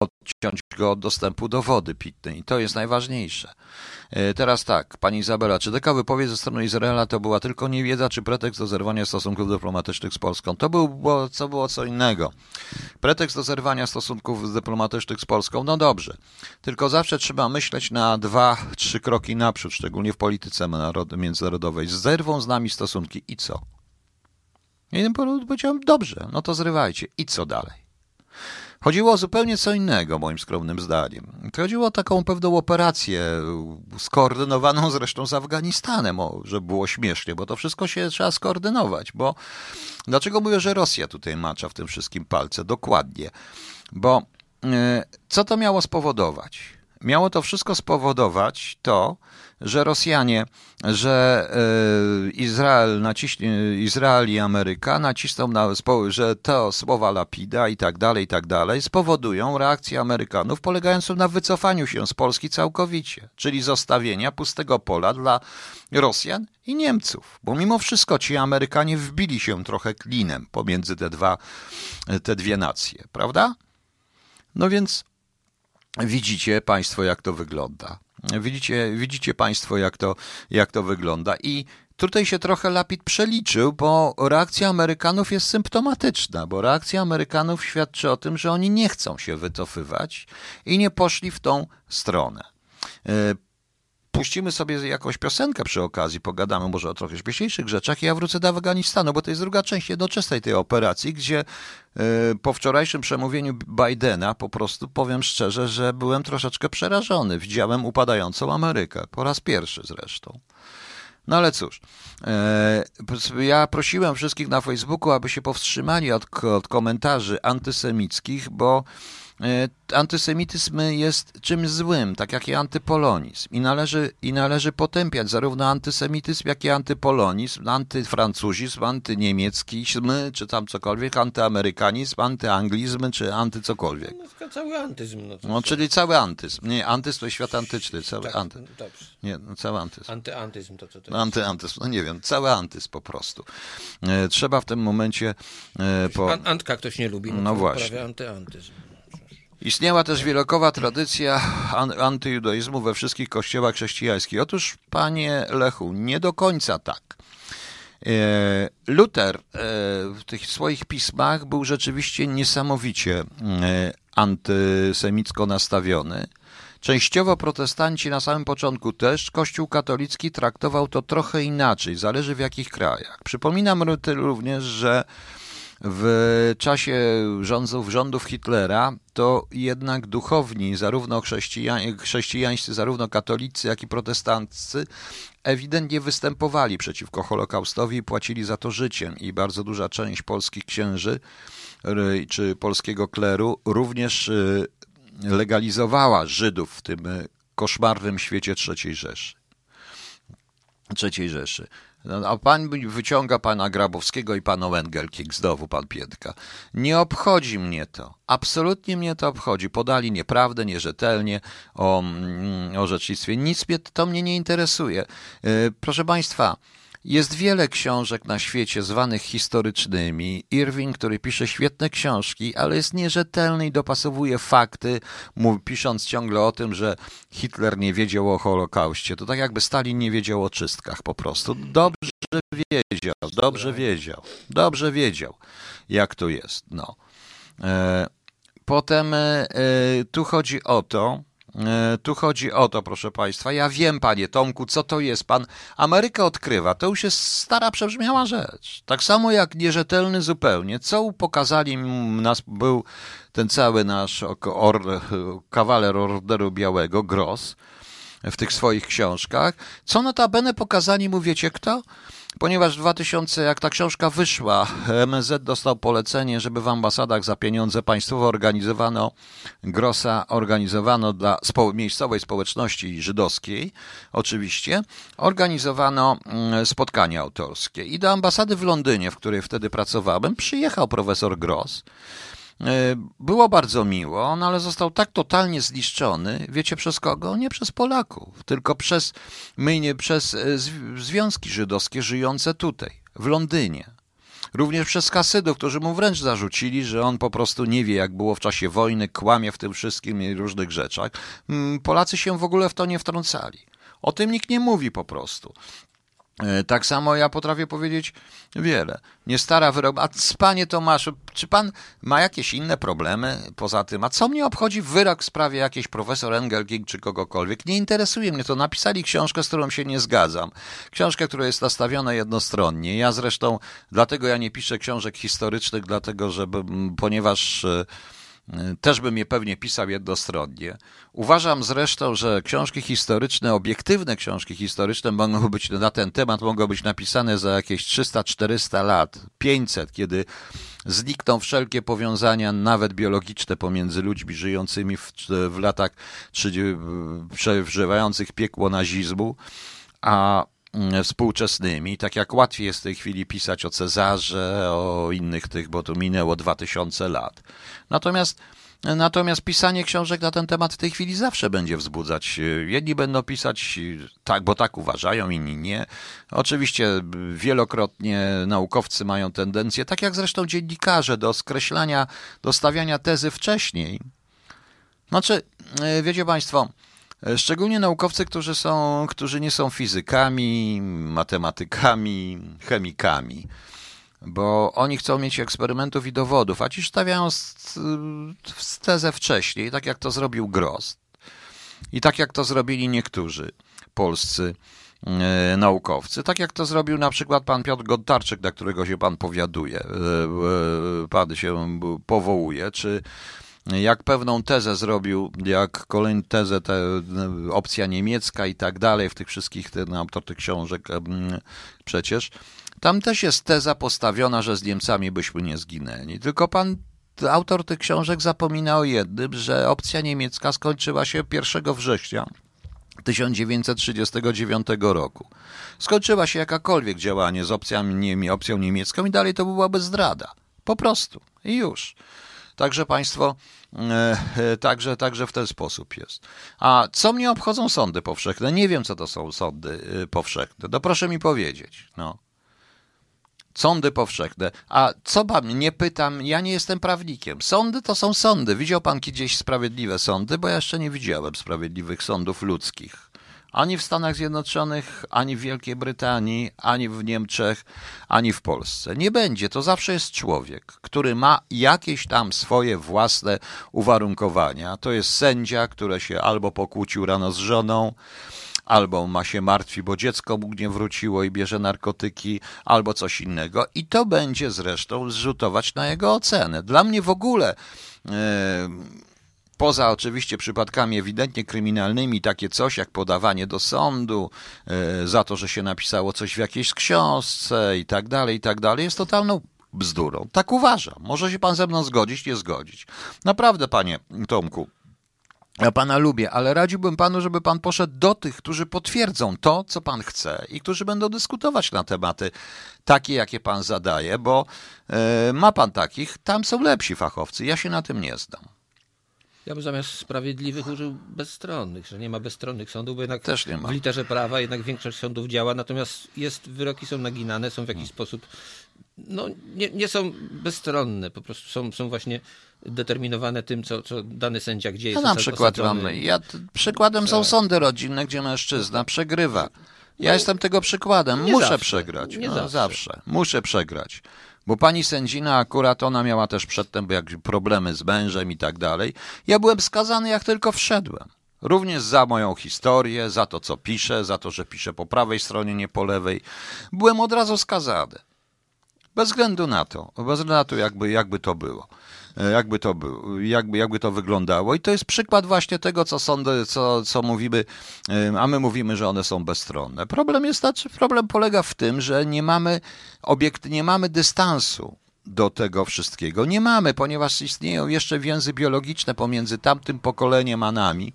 odciąć go od dostępu do wody pitnej. I to jest najważniejsze. E, teraz tak, pani Izabela, czy taka wypowiedź ze strony Izraela to była tylko niewiedza, czy pretekst do zerwania stosunków dyplomatycznych z Polską? To było, co było co innego. Pretekst do zerwania stosunków dyplomatycznych z Polską, no dobrze. Tylko zawsze trzeba myśleć na dwa, trzy kroki naprzód, szczególnie w polityce międzynarodowej. Zerwą z nami stosunki i co? I powiedziałem, dobrze, no to zrywajcie. I co dalej? Chodziło o zupełnie co innego, moim skromnym zdaniem. Chodziło o taką pewną operację, skoordynowaną zresztą z Afganistanem, o, żeby było śmiesznie, bo to wszystko się trzeba skoordynować. Bo dlaczego mówię, że Rosja tutaj macza w tym wszystkim palce? Dokładnie. Bo e, co to miało spowodować? Miało to wszystko spowodować to, że Rosjanie, że e, Izrael, Izrael i Ameryka nacisną na, że te słowa Lapida i tak dalej, i tak dalej spowodują reakcję Amerykanów polegającą na wycofaniu się z Polski całkowicie, czyli zostawienia pustego pola dla Rosjan i Niemców, bo mimo wszystko ci Amerykanie wbili się trochę klinem pomiędzy te, dwa, te dwie nacje, prawda? No więc widzicie Państwo, jak to wygląda. Widzicie, widzicie Państwo, jak to, jak to wygląda. I tutaj się trochę Lapid przeliczył, bo reakcja Amerykanów jest symptomatyczna, bo reakcja Amerykanów świadczy o tym, że oni nie chcą się wycofywać i nie poszli w tą stronę. Puścimy sobie jakąś piosenkę przy okazji, pogadamy może o trochę śmieszniejszych rzeczach i ja wrócę do Afganistanu, bo to jest druga część jednoczesnej tej operacji, gdzie e, po wczorajszym przemówieniu Bidena po prostu powiem szczerze, że byłem troszeczkę przerażony. Widziałem upadającą Amerykę, po raz pierwszy zresztą. No ale cóż, e, ja prosiłem wszystkich na Facebooku, aby się powstrzymali od, od komentarzy antysemickich, bo antysemityzm jest czymś złym, tak jak i antypolonizm. I należy, I należy potępiać zarówno antysemityzm, jak i antypolonizm, antyfrancuzizm, antyniemieckizm, czy tam cokolwiek, antyamerykanizm, antyanglizm, czy antycokolwiek. No, cały antyzm. No, no czyli cały antyzm. Nie, antyzm to świat antyczny, cały tak, antyzm. Dobrze. Nie, no, cały antyzm. Antyantyzm to co to jest? Antyantyzm, no nie wiem, cały antyzm po prostu. E, trzeba w tym momencie... E, po... Antka ktoś nie lubi, no, no właśnie. Antyantyzm. Istniała też wielokowa tradycja antyjudaizmu we wszystkich kościołach chrześcijańskich. Otóż, panie Lechu, nie do końca tak. E, Luther e, w tych swoich pismach był rzeczywiście niesamowicie e, antysemicko nastawiony. Częściowo protestanci na samym początku też, Kościół katolicki traktował to trochę inaczej, zależy w jakich krajach. Przypominam również, że w czasie rządów, rządów Hitlera, to jednak duchowni, zarówno chrześcijań, chrześcijańscy, zarówno katolicy, jak i protestanccy, ewidentnie występowali przeciwko Holokaustowi i płacili za to życiem. I bardzo duża część polskich księży czy polskiego kleru również y, legalizowała Żydów w tym y, koszmarnym świecie III Rzeszy. III Rzeszy. No, a pan wyciąga pana Grabowskiego i pana Engelking, znowu pan Piętka. Nie obchodzi mnie to. Absolutnie mnie to obchodzi. Podali nieprawdę, nierzetelnie o, mm, o. Nic mnie, to mnie nie interesuje. Y, proszę państwa, jest wiele książek na świecie zwanych historycznymi. Irving, który pisze świetne książki, ale jest nierzetelny i dopasowuje fakty, pisząc ciągle o tym, że Hitler nie wiedział o Holokauście. To tak jakby Stalin nie wiedział o czystkach po prostu. Dobrze wiedział, dobrze wiedział, dobrze wiedział, jak to jest. No. E, potem e, tu chodzi o to, E, tu chodzi o to, proszę Państwa. Ja wiem, Panie Tomku, co to jest. Pan Amerykę odkrywa. To już jest stara, przebrzmiała rzecz. Tak samo jak nierzetelny zupełnie. Co pokazali nas, był ten cały nasz or, kawaler Orderu Białego, Gross, w tych swoich książkach. Co notabene pokazali mu, wiecie kto? Ponieważ w 2000, jak ta książka wyszła, MSZ dostał polecenie, żeby w ambasadach za pieniądze państwowe organizowano grosa, organizowano dla spo, miejscowej społeczności żydowskiej, oczywiście, organizowano mm, spotkania autorskie. I do ambasady w Londynie, w której wtedy pracowałem, przyjechał profesor Gross. E, było bardzo miło, no ale został tak totalnie zniszczony, wiecie przez kogo? Nie przez Polaków, tylko przez, my przez e, związki żydowskie żyjące tutaj, w Londynie. Również przez Kasydów, którzy mu wręcz zarzucili, że on po prostu nie wie, jak było w czasie wojny, kłamie w tym wszystkim i różnych rzeczach. Mm, Polacy się w ogóle w to nie wtrącali. O tym nikt nie mówi po prostu. E, tak samo ja potrafię powiedzieć wiele. Nie stara wyrok. A panie Tomaszu, czy pan ma jakieś inne problemy poza tym? A co mnie obchodzi wyrok w sprawie jakiejś profesor Engelking czy kogokolwiek? Nie interesuje mnie to. Napisali książkę, z którą się nie zgadzam. Książkę, która jest nastawiona jednostronnie. Ja zresztą, dlatego ja nie piszę książek historycznych, dlatego że, ponieważ e, też bym je pewnie pisał jednostronnie. Uważam zresztą, że książki historyczne, obiektywne książki historyczne mogą być na ten temat, mogą być napisane za jakieś 300-400 lat, 500, kiedy znikną wszelkie powiązania, nawet biologiczne, pomiędzy ludźmi żyjącymi w, w latach przeżywających piekło nazizmu, a współczesnymi, tak jak łatwiej jest w tej chwili pisać o Cezarze, o innych tych, bo tu minęło 2000 lat. Natomiast Natomiast pisanie książek na ten temat w tej chwili zawsze będzie wzbudzać. Jedni będą pisać tak, bo tak uważają, inni nie. Oczywiście wielokrotnie naukowcy mają tendencję, tak jak zresztą dziennikarze, do skreślania, do stawiania tezy wcześniej. Znaczy, wiecie Państwo, E, Szczególnie naukowcy, którzy, są, którzy nie są fizykami, matematykami, chemikami, bo oni chcą mieć eksperymentów i dowodów, a ci stawiają s- s- tezę wcześniej, tak jak to zrobił Gross i tak jak to zrobili niektórzy polscy e, naukowcy, tak jak to zrobił na przykład pan Piotr Godtarczyk, na którego się pan powiaduje, e, e, pan się powołuje, czy jak pewną tezę zrobił, jak kolejną tezę, te, opcja niemiecka i tak dalej, w tych wszystkich, autor tych książek przecież, tam też jest teza postawiona, że z Niemcami byśmy nie zginęli. Tylko pan autor tych książek zapomina o jednym, że opcja niemiecka skończyła się 1 września 1939 roku. Skończyła się jakakolwiek działanie z opcjami, opcją niemiecką i dalej to byłaby zdrada. Po prostu. I już. Także państwo, e, e, także, także w ten sposób jest. A co mnie obchodzą sądy powszechne? Nie wiem, co to są sądy e, powszechne. No proszę mi powiedzieć. No. Sądy powszechne. A co pan, nie pytam, ja nie jestem prawnikiem. Sądy to są sądy. Widział pan gdzieś sprawiedliwe sądy? Bo ja jeszcze nie widziałem sprawiedliwych sądów ludzkich. Ani w Stanach Zjednoczonych, ani w Wielkiej Brytanii, ani w Niemczech, ani w Polsce. Nie będzie. To zawsze jest człowiek, który ma jakieś tam swoje własne uwarunkowania. To jest sędzia, który się albo pokłócił rano z żoną, albo ma się martwi, bo dziecko mu nie wróciło i bierze narkotyki, albo coś innego. I to będzie zresztą zrzutować na jego ocenę. Dla mnie w ogóle. e, Poza oczywiście przypadkami ewidentnie kryminalnymi, takie coś jak podawanie do sądu e, za to, że się napisało coś w jakiejś książce i tak dalej, i tak dalej, jest totalną bzdurą. Tak uważam. Może się pan ze mną zgodzić, nie zgodzić. Naprawdę, panie Tomku, ja pana lubię, ale radziłbym panu, żeby pan poszedł do tych, którzy potwierdzą to, co pan chce i którzy będą dyskutować na tematy takie, jakie pan zadaje, bo e, ma pan takich, tam są lepsi fachowcy. Ja się na tym nie znam. Ja bym zamiast sprawiedliwych użył bezstronnych, że nie ma bezstronnych sądów, bo jednak Też nie ma. w literze prawa jednak większość sądów działa, natomiast jest, wyroki są naginane, są w Hmm. jakiś sposób, no nie, nie są bezstronne, po prostu są, są właśnie determinowane tym, co, co dany sędzia gdzie jest na osa- przykład osadzony. mam, ja, przykładem są sądy rodzinne, gdzie mężczyzna przegrywa. Ja jestem tego przykładem. Muszę zawsze. przegrać. Nie no, zawsze. zawsze. Muszę przegrać. Bo pani sędzina akurat ona miała też przedtem jakieś problemy z mężem i tak dalej. Ja byłem skazany jak tylko wszedłem. Również za moją historię, za to co piszę, za to, że piszę po prawej stronie, nie po lewej. Byłem od razu skazany. Bez względu na to, bez względu na to, jakby, jakby to było. E, Jakby to, jakby, jakby to wyglądało. I to jest przykład właśnie tego, co sądy, co, co mówimy, a my mówimy, że one są bezstronne. Problem jest, znaczy, problem polega w tym, że nie mamy obiekt, nie mamy dystansu do tego wszystkiego. Nie mamy, ponieważ istnieją jeszcze więzy biologiczne pomiędzy tamtym pokoleniem a nami.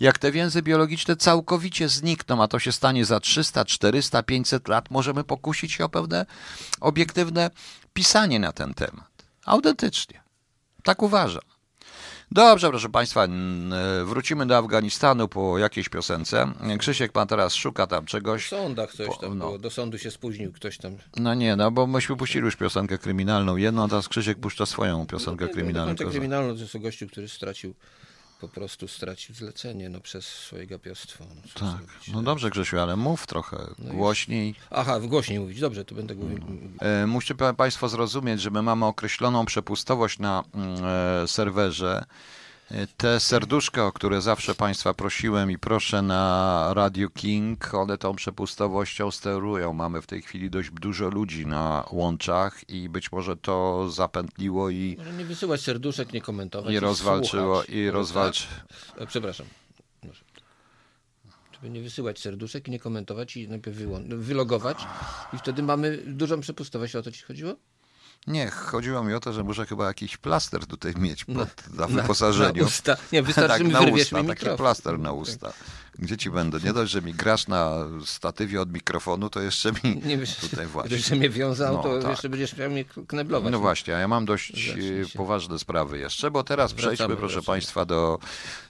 Jak te więzy biologiczne całkowicie znikną, a to się stanie za 300, 400, 500 lat, możemy pokusić się o pewne obiektywne pisanie na ten temat. Autentycznie. Tak uważam. Dobrze, proszę Państwa, wrócimy do Afganistanu po jakiejś piosence. Krzysiek pan teraz szuka tam W czegoś. sądach coś tam no. do sądu się spóźnił ktoś tam. No nie, no bo myśmy puścili już piosenkę kryminalną jedną, a teraz Krzysiek puszcza swoją piosenkę Nie, kryminalną. Piosenkę kryminalną to jest o gościu, który stracił, po prostu stracił zlecenie no, przez swoje gapiostwo. No, Tak. zrobić? No dobrze, Grzesiu, ale mów trochę głośniej. Aha, w głośniej mówić. Dobrze, to będę mówił. E, Musicie pa- Państwo zrozumieć, że my mamy określoną przepustowość na mm, e, serwerze. Te serduszka, o które zawsze Państwa prosiłem i proszę na Radio King, one tą przepustowością sterują. Mamy w tej chwili dość dużo ludzi na łączach i być może to zapętliło i, Może nie wysyłać serduszek, nie komentować. i rozwalczyło, słuchać. i Może rozwalczy. tak? E, Przepraszam. Żeby nie wysyłać serduszek i nie komentować i najpierw wylogować i wtedy mamy dużą przepustowość. O to ci chodziło? Nie, chodziło mi o to, że muszę chyba jakiś plaster tutaj mieć pod, na, Na- wyposażeniu. Na usta. Nie, wystarczy tak, mi na wyrwiesz usta, mi taki plaster na usta. Gdzie ci będę? Nie dość, że mi grasz na statywie od mikrofonu, to jeszcze mi Nie wiesz, tutaj właśnie. Gdybyś mnie wiązał, No, to tak. jeszcze będziesz miał mnie kneblować. No właśnie, a ja mam dość e, poważne sprawy jeszcze, bo teraz Wracamy, przejdźmy, proszę wracamy. Państwa, do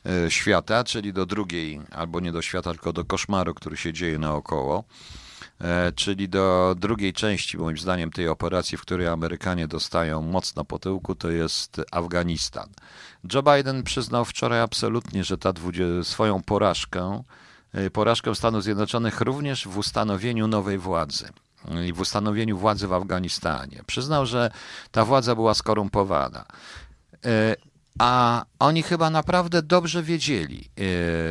e, świata, czyli do drugiej, albo nie do świata, tylko do koszmaru, który się dzieje naokoło. E, czyli do drugiej części, moim zdaniem, tej operacji, w której Amerykanie dostają mocno po tyłku, to jest Afganistan. Joe Biden przyznał wczoraj absolutnie, że ta swoją porażkę, e, porażkę Stanów Zjednoczonych również w ustanowieniu nowej władzy i w ustanowieniu władzy w Afganistanie. Przyznał, że ta władza była skorumpowana. E, A oni chyba naprawdę dobrze wiedzieli,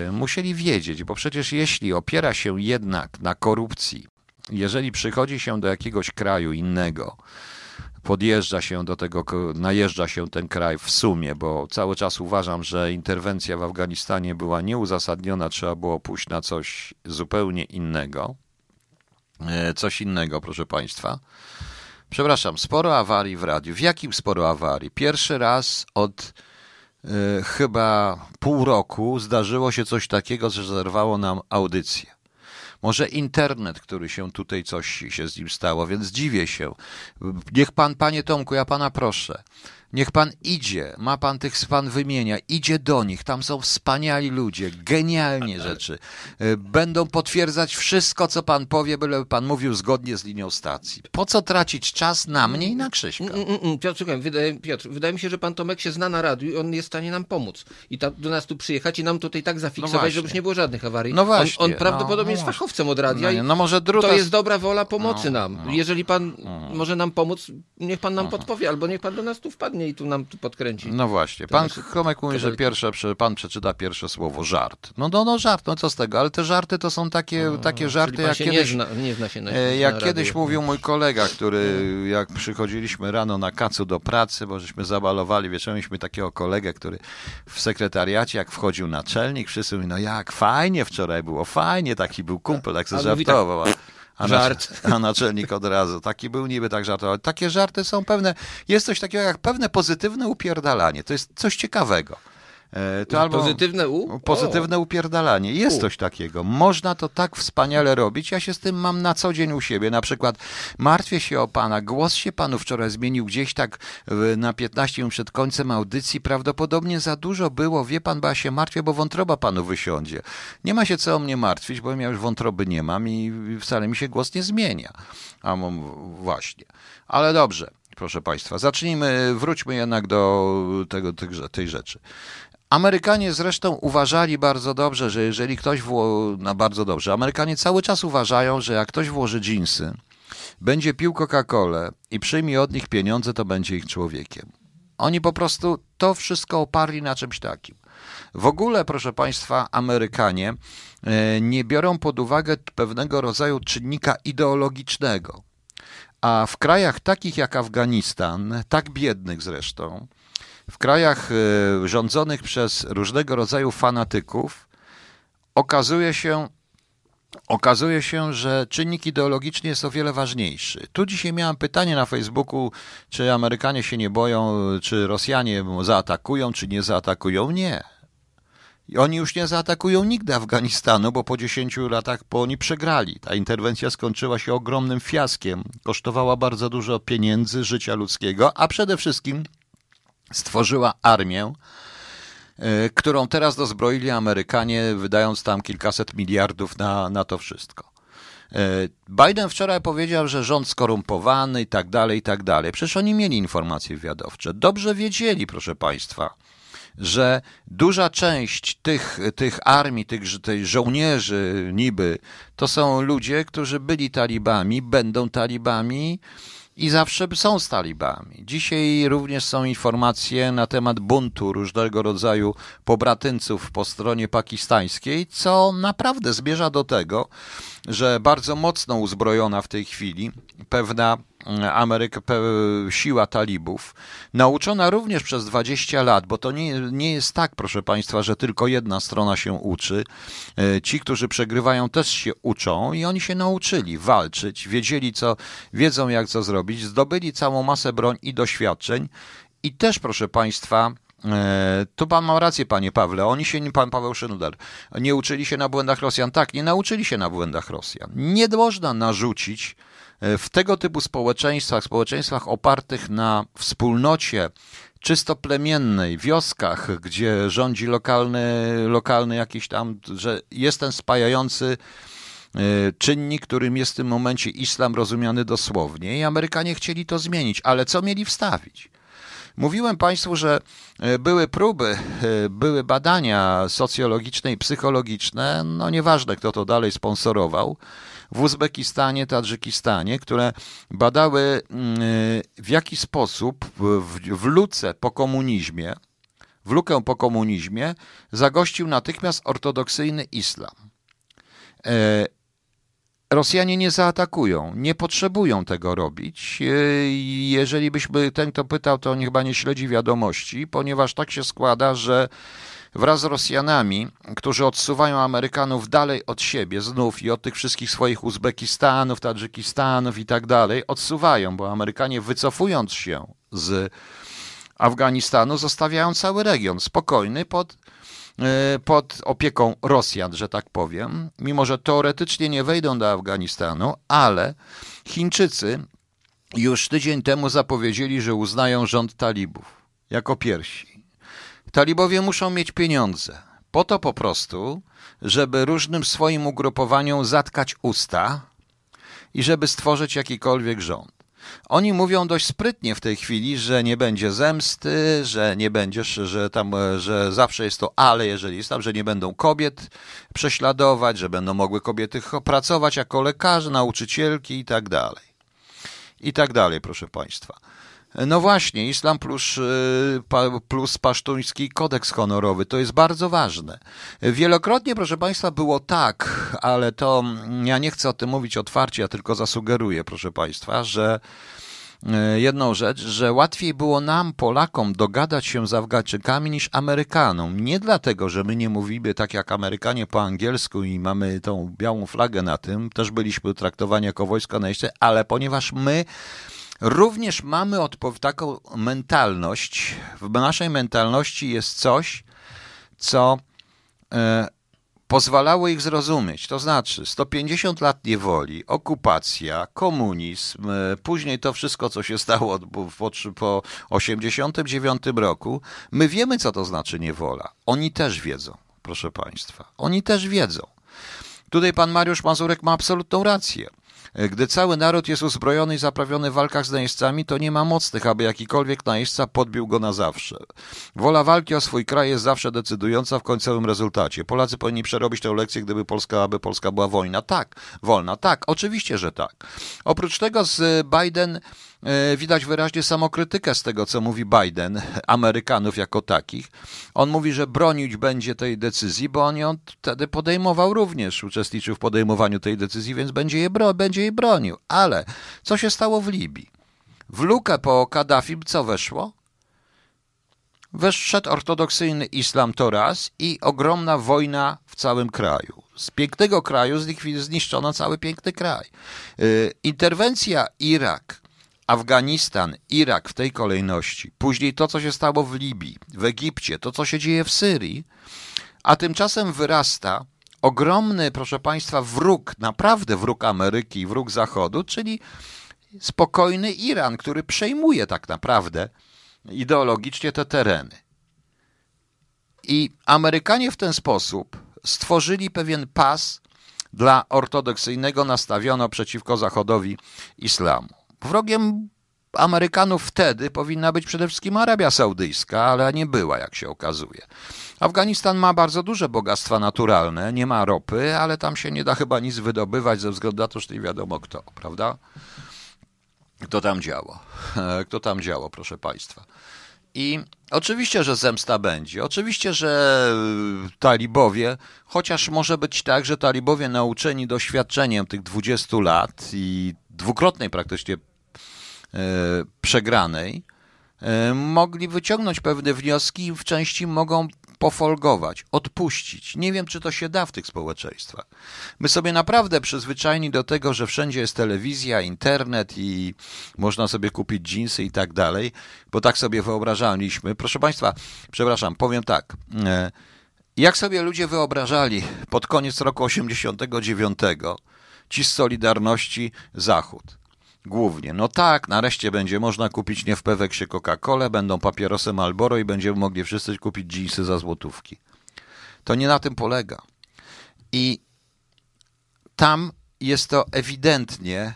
e, musieli wiedzieć, bo przecież jeśli opiera się jednak na korupcji, jeżeli przychodzi się do jakiegoś kraju innego, podjeżdża się do tego, najeżdża się ten kraj w sumie, bo cały czas uważam, że interwencja w Afganistanie była nieuzasadniona, trzeba było pójść na coś zupełnie innego. E, Coś innego, proszę Państwa. Przepraszam, sporo awarii w radiu. W jakim sporo awarii? Pierwszy raz od e, chyba pół roku zdarzyło się coś takiego, że zerwało nam audycję. Może internet, który się tutaj coś się z nim stało, więc dziwię się. Niech pan, panie Tomku, ja pana proszę. Niech pan idzie, ma pan tych pan wymienia, idzie do nich, tam są wspaniali ludzie, genialnie rzeczy. Y, Będą potwierdzać wszystko, co pan powie, byle pan mówił zgodnie z linią stacji. Po co tracić czas na mnie i na Krzyśka? Mm, mm, mm, Piotr, wydaje, Piotr, wydaje mi się, że pan Tomek się zna na radiu i on jest w stanie nam pomóc. I ta, do nas tu przyjechać i nam tutaj tak zafiksować, No żeby już nie było żadnych awarii. No właśnie, On, on prawdopodobnie no, jest no fachowcem od radia No no może druta to jest dobra wola pomocy No, nam. no. Jeżeli pan może nam pomóc, niech pan nam podpowie, albo niech pan do nas tu wpadnie i tu nam tu podkręci. No właśnie. Pan Chromek mówi, że pierwsze, pan przeczyta pierwsze słowo żart. No, no, no żart, no co z tego, ale te żarty to są takie, takie żarty, jak kiedyś... nie, zna, nie zna się na E, Jak na kiedyś mówił mój kolega, który jak przychodziliśmy rano na kacu do pracy, bo żeśmy zabalowali, wieczorem mieliśmy takiego kolegę, który w sekretariacie, jak wchodził naczelnik, wszyscy mówili, no jak fajnie wczoraj było, fajnie, taki był kumpel, tak mówi tak, żartował. A- żart. a naczelnik od razu, taki był niby tak żartował. Takie żarty są pewne, jest coś takiego jak pewne pozytywne upierdalanie, to jest coś ciekawego. E, To albo... Pozytywne U? Pozytywne upierdalanie. Jest U. coś takiego. Można to tak wspaniale robić. Ja się z tym mam na co dzień u siebie. Na przykład martwię się o pana. Głos się panu wczoraj zmienił gdzieś tak na 15 minut przed końcem audycji. Prawdopodobnie za dużo było. Wie pan, bo ja się martwię, bo wątroba panu wysiądzie. Nie ma się co o mnie martwić, bo ja już wątroby nie mam i wcale mi się głos nie zmienia. A właśnie. Ale dobrze. Proszę Państwa, zacznijmy, wróćmy jednak do tego, tych- tej rzeczy. Amerykanie zresztą uważali bardzo dobrze, że jeżeli ktoś wło... no bardzo dobrze, Amerykanie cały czas uważają, że jak ktoś włoży dżinsy, będzie pił Coca-Colę i przyjmie od nich pieniądze, to będzie ich człowiekiem. Oni po prostu to wszystko oparli na czymś takim. W ogóle, proszę Państwa, Amerykanie e, nie biorą pod uwagę pewnego rodzaju czynnika ideologicznego. A w krajach takich jak Afganistan, tak biednych zresztą, w krajach e, rządzonych przez różnego rodzaju fanatyków, okazuje się, okazuje się, że czynnik ideologiczny jest o wiele ważniejszy. Tu dzisiaj miałem pytanie na Facebooku, czy Amerykanie się nie boją, czy Rosjanie zaatakują, czy nie zaatakują. Nie. I oni już nie zaatakują nigdy Afganistanu, bo po 10 latach po oni przegrali. Ta interwencja skończyła się ogromnym fiaskiem. Kosztowała bardzo dużo pieniędzy, życia ludzkiego, a przede wszystkim stworzyła armię, e, którą teraz dozbroili Amerykanie, wydając tam kilkaset miliardów na, na to wszystko. E, Biden wczoraj powiedział, że rząd skorumpowany i tak dalej, i tak dalej. Przecież oni mieli informacje wywiadowcze. Dobrze wiedzieli, proszę Państwa, że duża część tych, tych armii, tych, tych żołnierzy niby, to są ludzie, którzy byli talibami, będą talibami i zawsze są z talibami. Dzisiaj również są informacje na temat buntu różnego rodzaju pobratyńców po stronie pakistańskiej, co naprawdę zmierza do tego, że bardzo mocno uzbrojona w tej chwili pewna mm, Ameryka, pe, siła talibów, nauczona również przez 20 lat, bo to nie, nie jest tak, proszę Państwa, że tylko jedna strona się uczy. E, Ci, którzy przegrywają, też się uczą i oni się nauczyli walczyć, wiedzieli co, wiedzą jak co zrobić, zdobyli całą masę broń i doświadczeń i też, proszę Państwa, Tu pan ma rację, panie Pawle. Oni się, pan Paweł Szynudel, nie uczyli się na błędach Rosjan. Tak, nie nauczyli się na błędach Rosjan. Nie można narzucić e, w tego typu społeczeństwach, społeczeństwach opartych na wspólnocie czysto plemiennej, wioskach, gdzie rządzi lokalny, lokalny jakiś tam, że jest ten spajający czynnik, którym jest w tym momencie islam rozumiany dosłownie i Amerykanie chcieli to zmienić, ale co mieli wstawić? Mówiłem Państwu, że e, były próby, e, były badania socjologiczne i psychologiczne, no nieważne kto to dalej sponsorował, w Uzbekistanie, Tadżykistanie, które badały mm, e, w jaki sposób w, w luce po komunizmie, w lukę po komunizmie zagościł natychmiast ortodoksyjny islam. Rosjanie nie zaatakują, nie potrzebują tego robić. E, jeżeli byśmy ten, kto pytał, to on chyba nie śledzi wiadomości, ponieważ tak się składa, że wraz z Rosjanami, którzy odsuwają Amerykanów dalej od siebie, znów i od tych wszystkich swoich Uzbekistanów, Tadżykistanów i tak dalej, odsuwają, bo Amerykanie wycofując się z Afganistanu, zostawiają cały region spokojny pod pod opieką Rosjan, że tak powiem, mimo że teoretycznie nie wejdą do Afganistanu, ale Chińczycy już tydzień temu zapowiedzieli, że uznają rząd talibów jako pierwsi. Talibowie muszą mieć pieniądze. Po to po prostu, żeby różnym swoim ugrupowaniom zatkać usta i żeby stworzyć jakikolwiek rząd. Oni mówią dość sprytnie w tej chwili, że nie będzie zemsty, że nie będziesz, że tam, że zawsze jest to ale, jeżeli jest tam, że nie będą kobiet prześladować, że będą mogły kobiety pracować jako lekarze, nauczycielki i tak dalej. I tak dalej, proszę Państwa. No właśnie, islam plus, y, plus pasztuński kodeks honorowy, to jest bardzo ważne. Wielokrotnie, proszę Państwa, było tak, ale to ja nie chcę o tym mówić otwarcie, ja tylko zasugeruję, proszę Państwa, że y, jedną rzecz, że łatwiej było nam, Polakom, dogadać się z Afgańczykami niż Amerykanom. Nie dlatego, że my nie mówimy tak jak Amerykanie po angielsku i mamy tą białą flagę na tym, też byliśmy traktowani jako wojsko na ale ponieważ my Również mamy taką mentalność. W naszej mentalności jest coś, co e, pozwalało ich zrozumieć. To znaczy 150 lat niewoli, okupacja, komunizm, e, później to wszystko, co się stało po, po 89 roku. My wiemy, co to znaczy niewola. Oni też wiedzą, proszę Państwa. Oni też wiedzą. Tutaj pan Mariusz Mazurek ma absolutną rację. Gdy cały naród jest uzbrojony i zaprawiony w walkach z najeźdźcami, to nie ma mocnych, aby jakikolwiek najeźdźca podbił go na zawsze. Wola walki o swój kraj jest zawsze decydująca w końcowym rezultacie. Polacy powinni przerobić tę lekcję, gdyby Polska, aby Polska była wojna. Tak, wolna, tak, oczywiście, że tak. Oprócz tego z Biden E, widać wyraźnie samokrytykę z tego, co mówi Biden, Amerykanów jako takich. On mówi, że bronić będzie tej decyzji, bo on ją wtedy podejmował również, uczestniczył w podejmowaniu tej decyzji, więc będzie jej, bro, będzie jej bronił. Ale co się stało w Libii? W lukę po Kaddafi co weszło? Weszedł ortodoksyjny islam to raz i ogromna wojna w całym kraju. Z pięknego kraju zniszczono cały piękny kraj. E, interwencja Irak Afganistan, Irak w tej kolejności, później to, co się stało w Libii, w Egipcie, to, co się dzieje w Syrii, a tymczasem wyrasta ogromny, proszę Państwa, wróg, naprawdę wróg Ameryki, wróg Zachodu, czyli spokojny Iran, który przejmuje tak naprawdę ideologicznie te tereny. I Amerykanie w ten sposób stworzyli pewien pas dla ortodoksyjnego nastawiono przeciwko Zachodowi islamu. Wrogiem Amerykanów wtedy powinna być przede wszystkim Arabia Saudyjska, ale nie była, jak się okazuje. Afganistan ma bardzo duże bogactwa naturalne, nie ma ropy, ale tam się nie da chyba nic wydobywać ze względu na to, że nie wiadomo kto, prawda? Kto tam działo? Kto tam działo, proszę Państwa. I oczywiście, że zemsta będzie. Oczywiście, że talibowie, chociaż może być tak, że talibowie nauczeni doświadczeniem tych 20 lat i dwukrotnej praktycznie e, przegranej, e, mogli wyciągnąć pewne wnioski i w części mogą pofolgować, odpuścić. Nie wiem, czy to się da w tych społeczeństwach. My sobie naprawdę przyzwyczajeni do tego, że wszędzie jest telewizja, internet i można sobie kupić dżinsy i tak dalej, bo tak sobie wyobrażaliśmy. Proszę Państwa, przepraszam, powiem tak. E, jak sobie ludzie wyobrażali pod koniec roku 89 ci z Solidarności Zachód. Głównie. No tak, nareszcie będzie można kupić nie w Peweksie Coca-Colę, będą papierosy Malboro i będziemy mogli wszyscy kupić dżinsy za złotówki. To nie na tym polega. I tam jest to ewidentnie,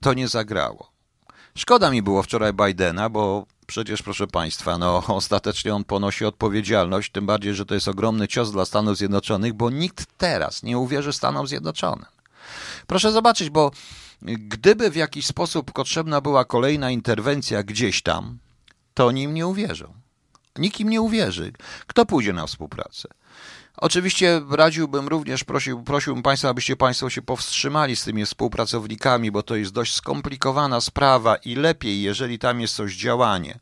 to nie zagrało. Szkoda mi było wczoraj Bidena, bo przecież, proszę Państwa, no, ostatecznie on ponosi odpowiedzialność, tym bardziej, że to jest ogromny cios dla Stanów Zjednoczonych, bo nikt teraz nie uwierzy Stanom Zjednoczonym. Proszę zobaczyć, bo gdyby w jakiś sposób potrzebna była kolejna interwencja gdzieś tam, to nim nie uwierzą. Nikt im nie uwierzy. Kto pójdzie na współpracę? Oczywiście radziłbym również, prosił, prosiłbym Państwa, abyście Państwo się powstrzymali z tymi współpracownikami, bo to jest dość skomplikowana sprawa i lepiej, jeżeli tam jest coś działanie,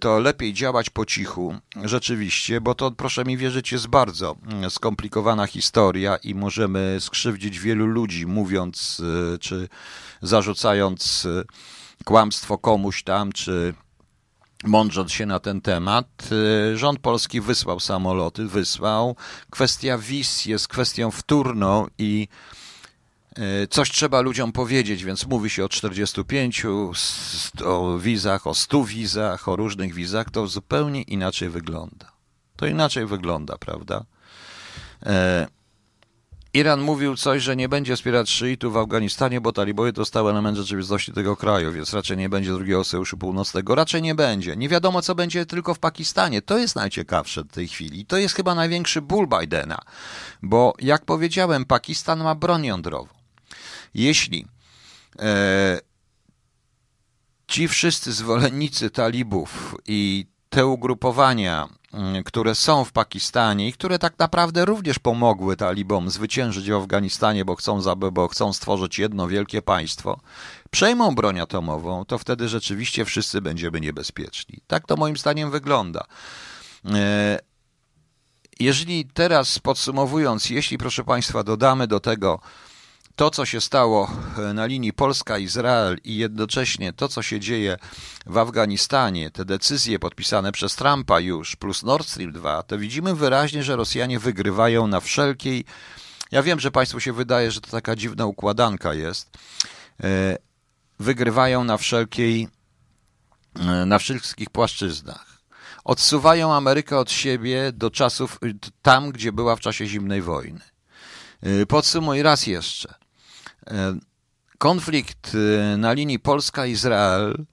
to lepiej działać po cichu, rzeczywiście, bo to, proszę mi wierzyć, jest bardzo mm, skomplikowana historia i możemy skrzywdzić wielu ludzi, mówiąc e, czy zarzucając e, kłamstwo komuś tam, czy mądrząc się na ten temat. Rząd polski wysłał samoloty, wysłał. Kwestia wiz jest kwestią wtórną i coś trzeba ludziom powiedzieć, więc mówi się o 45 o wizach, o 100 wizach, o różnych wizach. To zupełnie inaczej wygląda. To inaczej wygląda, prawda? E, Iran mówił coś, że nie będzie wspierać szyitów w Afganistanie, bo talibowie to stały element rzeczywistości tego kraju, więc raczej nie będzie drugiego sojuszu północnego. Raczej nie będzie. Nie wiadomo, co będzie tylko w Pakistanie. To jest najciekawsze w tej chwili. To jest chyba największy ból Bidena, bo jak powiedziałem, Pakistan ma broń jądrową. Jeśli e, ci wszyscy zwolennicy talibów i te ugrupowania Mm, które są w Pakistanie i które tak naprawdę również pomogły talibom zwyciężyć w Afganistanie, bo chcą, bo chcą stworzyć jedno wielkie państwo, przejmą broń atomową, to wtedy rzeczywiście wszyscy będziemy niebezpieczni. Tak to moim zdaniem wygląda. E, jeżeli teraz podsumowując, jeśli proszę Państwa dodamy do tego to, co się stało e, na linii Polska-Izrael i jednocześnie to, co się dzieje w Afganistanie, te decyzje podpisane przez Trumpa już, plus Nord Stream 2, to widzimy wyraźnie, że Rosjanie wygrywają na wszelkiej. Ja wiem, że Państwu się wydaje, że to taka dziwna układanka jest. E, wygrywają na wszelkiej, e, na wszystkich płaszczyznach. Odsuwają Amerykę od siebie do czasów tam, gdzie była w czasie zimnej wojny. Podsumuj raz jeszcze. E, konflikt e, na linii Polska-Izrael,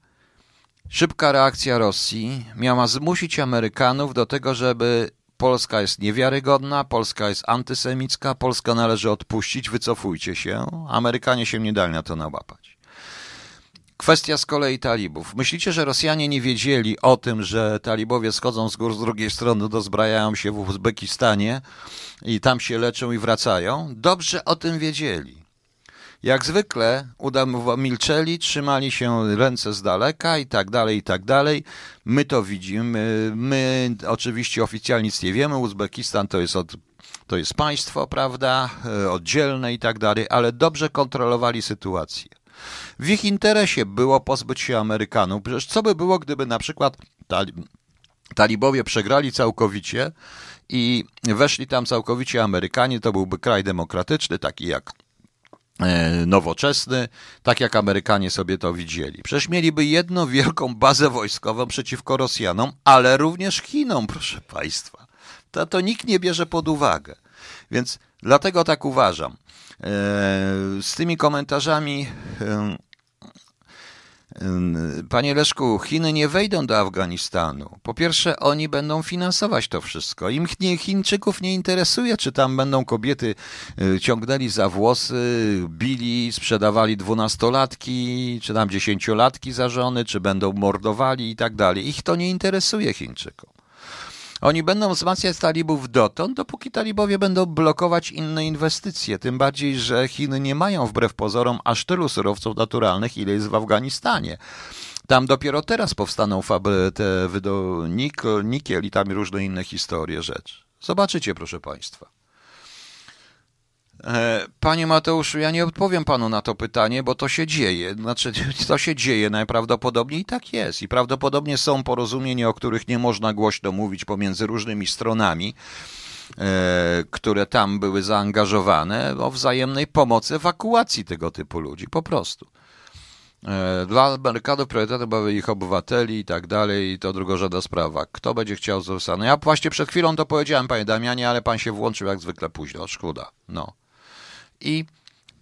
szybka reakcja Rosji miała zmusić Amerykanów do tego, żeby Polska jest niewiarygodna, Polska jest antysemicka, Polska należy odpuścić, wycofujcie się. Amerykanie się nie dali na to nałapać. Kwestia z kolei talibów. Myślicie, że Rosjanie nie wiedzieli o tym, że talibowie schodzą z gór z drugiej strony, dozbrajają się w Uzbekistanie i tam się leczą i wracają? Dobrze o tym wiedzieli. Jak zwykle milczeli, trzymali się ręce z daleka i tak dalej, i tak dalej. My to widzimy. My oczywiście oficjalnie nic nie wiemy. Uzbekistan to jest od to jest państwo, prawda, e, oddzielne i tak dalej, ale dobrze kontrolowali sytuację. W ich interesie było pozbyć się Amerykanów. Przecież co by było, gdyby na przykład talibowie przegrali całkowicie i weszli tam całkowicie Amerykanie, to byłby kraj demokratyczny, taki jak nowoczesny, tak jak Amerykanie sobie to widzieli. Przecież mieliby jedną wielką bazę wojskową przeciwko Rosjanom, ale również Chinom, proszę Państwa. To, to nikt nie bierze pod uwagę. Więc dlatego tak uważam. E, z tymi komentarzami e, Panie Leszku, Chiny nie wejdą do Afganistanu. Po pierwsze, oni będą finansować to wszystko. Im Chińczyków nie interesuje, czy tam będą kobiety y, ciągnęli za włosy, bili, sprzedawali dwunastolatki, czy tam dziesięciolatki za żony, czy będą mordowali i tak dalej. Ich to nie interesuje Chińczykom. Oni będą wzmacniać talibów dotąd, dopóki talibowie będą blokować inne inwestycje. Tym bardziej, że Chiny nie mają wbrew pozorom aż tylu surowców naturalnych, ile jest w Afganistanie. Tam dopiero teraz powstaną te wydo, nikiel i tam różne inne historie rzeczy. Zobaczycie, proszę Państwa. E, panie Mateuszu, ja nie odpowiem panu na to pytanie, bo to się dzieje. Znaczy, to się dzieje najprawdopodobniej i tak jest. I prawdopodobnie są porozumienia, o których nie można głośno mówić pomiędzy różnymi stronami, e, które tam były zaangażowane, o wzajemnej pomocy ewakuacji tego typu ludzi, po prostu. E, dla Amerykanów priorytetem były ich obywateli i tak dalej, i to drugorzędna sprawa. Kto będzie chciał zostać? No ja właśnie przed chwilą to powiedziałem, panie Damianie, ale pan się włączył jak zwykle późno. Szkoda. No. I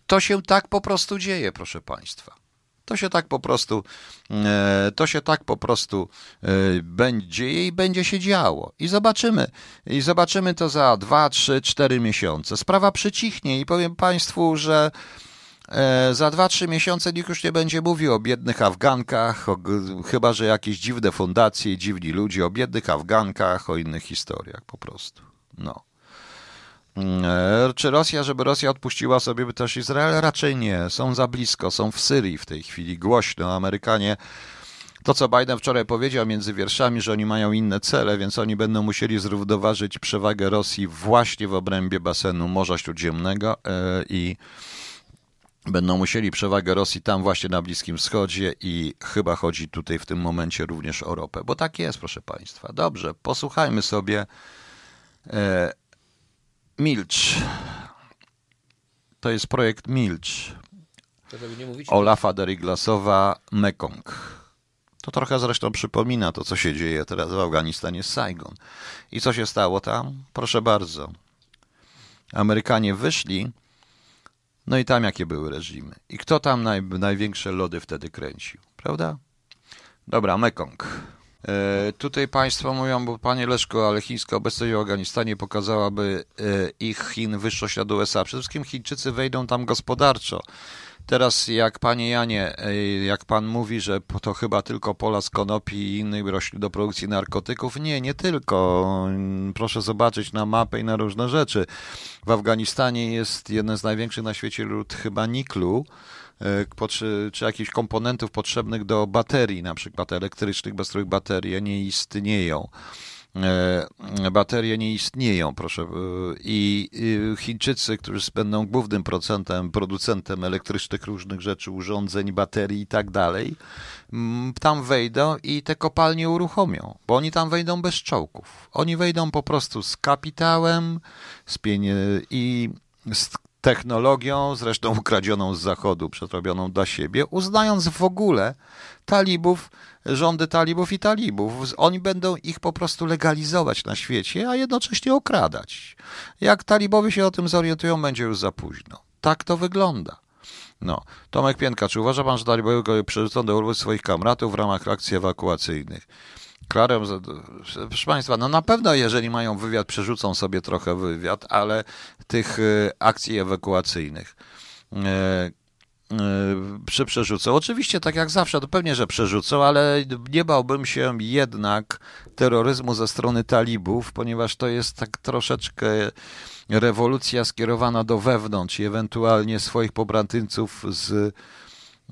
to się tak po prostu dzieje, proszę Państwa. To się tak po prostu, e, to się tak po prostu e, będzie i będzie się działo. I zobaczymy. I zobaczymy to za dwa, trzy, cztery miesiące. Sprawa przycichnie i powiem Państwu, że e, za dwa, trzy miesiące nikt już nie będzie mówił o biednych Afgankach, o, chyba że jakieś dziwne fundacje, dziwni ludzie, o biednych Afgankach, o innych historiach po prostu. No. Czy Rosja, żeby Rosja odpuściła sobie też Izrael? Raczej nie. Są za blisko, są w Syrii w tej chwili głośno. Amerykanie, to co Biden wczoraj powiedział między wierszami, że oni mają inne cele, więc oni będą musieli zrównoważyć przewagę Rosji właśnie w obrębie basenu Morza Śródziemnego i będą musieli przewagę Rosji tam właśnie na Bliskim Wschodzie i chyba chodzi tutaj w tym momencie również o ropę, bo tak jest, proszę Państwa. Dobrze, posłuchajmy sobie. Milcz. To jest projekt Milcz. Olafa Deriglasowa Mekong. To trochę zresztą przypomina to, co się dzieje teraz w Afganistanie z Saigon. I co się stało tam? Proszę bardzo. Amerykanie wyszli, no i tam jakie były reżimy. I kto tam naj, największe lody wtedy kręcił, prawda? Dobra, Mekong. E, tutaj Państwo mówią, bo Panie Leszko, ale chińska obecność w Afganistanie pokazałaby e, ich Chin wyższość nad USA. Przede wszystkim Chińczycy wejdą tam gospodarczo. Teraz jak Panie Janie, jak Pan mówi, że to chyba tylko pola z konopi i innych roślin do produkcji narkotyków. Nie, nie tylko. Proszę zobaczyć na mapę i na różne rzeczy. W Afganistanie jest jeden z największych na świecie lud chyba niklu E, czy jakichś komponentów potrzebnych do baterii, na przykład elektrycznych, bez których baterie nie istnieją. E, baterie nie istnieją, proszę. E, I Chińczycy, którzy będą głównym procentem, producentem elektrycznych różnych rzeczy, urządzeń, baterii i tak dalej, tam wejdą i te kopalnie uruchomią, bo oni tam wejdą bez czołgów. Oni wejdą po prostu z kapitałem z i z technologią, zresztą ukradzioną z Zachodu, przetrobioną dla siebie, uznając w ogóle talibów, rządy talibów i talibów. Oni będą ich po prostu legalizować na świecie, a jednocześnie okradać. Jak talibowie się o tym zorientują, będzie już za późno. Tak to wygląda. No, Tomek Pienka, czy uważa pan, że talibowie przerzucą do Urwy swoich kamratów w ramach akcji ewakuacyjnych? Klarem, proszę Państwa, no na pewno jeżeli mają wywiad, przerzucą sobie trochę wywiad, ale tych y, akcji ewakuacyjnych y, y, przerzucą. Oczywiście, tak jak zawsze, to pewnie, że przerzucą, ale nie bałbym się jednak terroryzmu ze strony talibów, ponieważ to jest tak troszeczkę rewolucja skierowana do wewnątrz i ewentualnie swoich pobratyńców z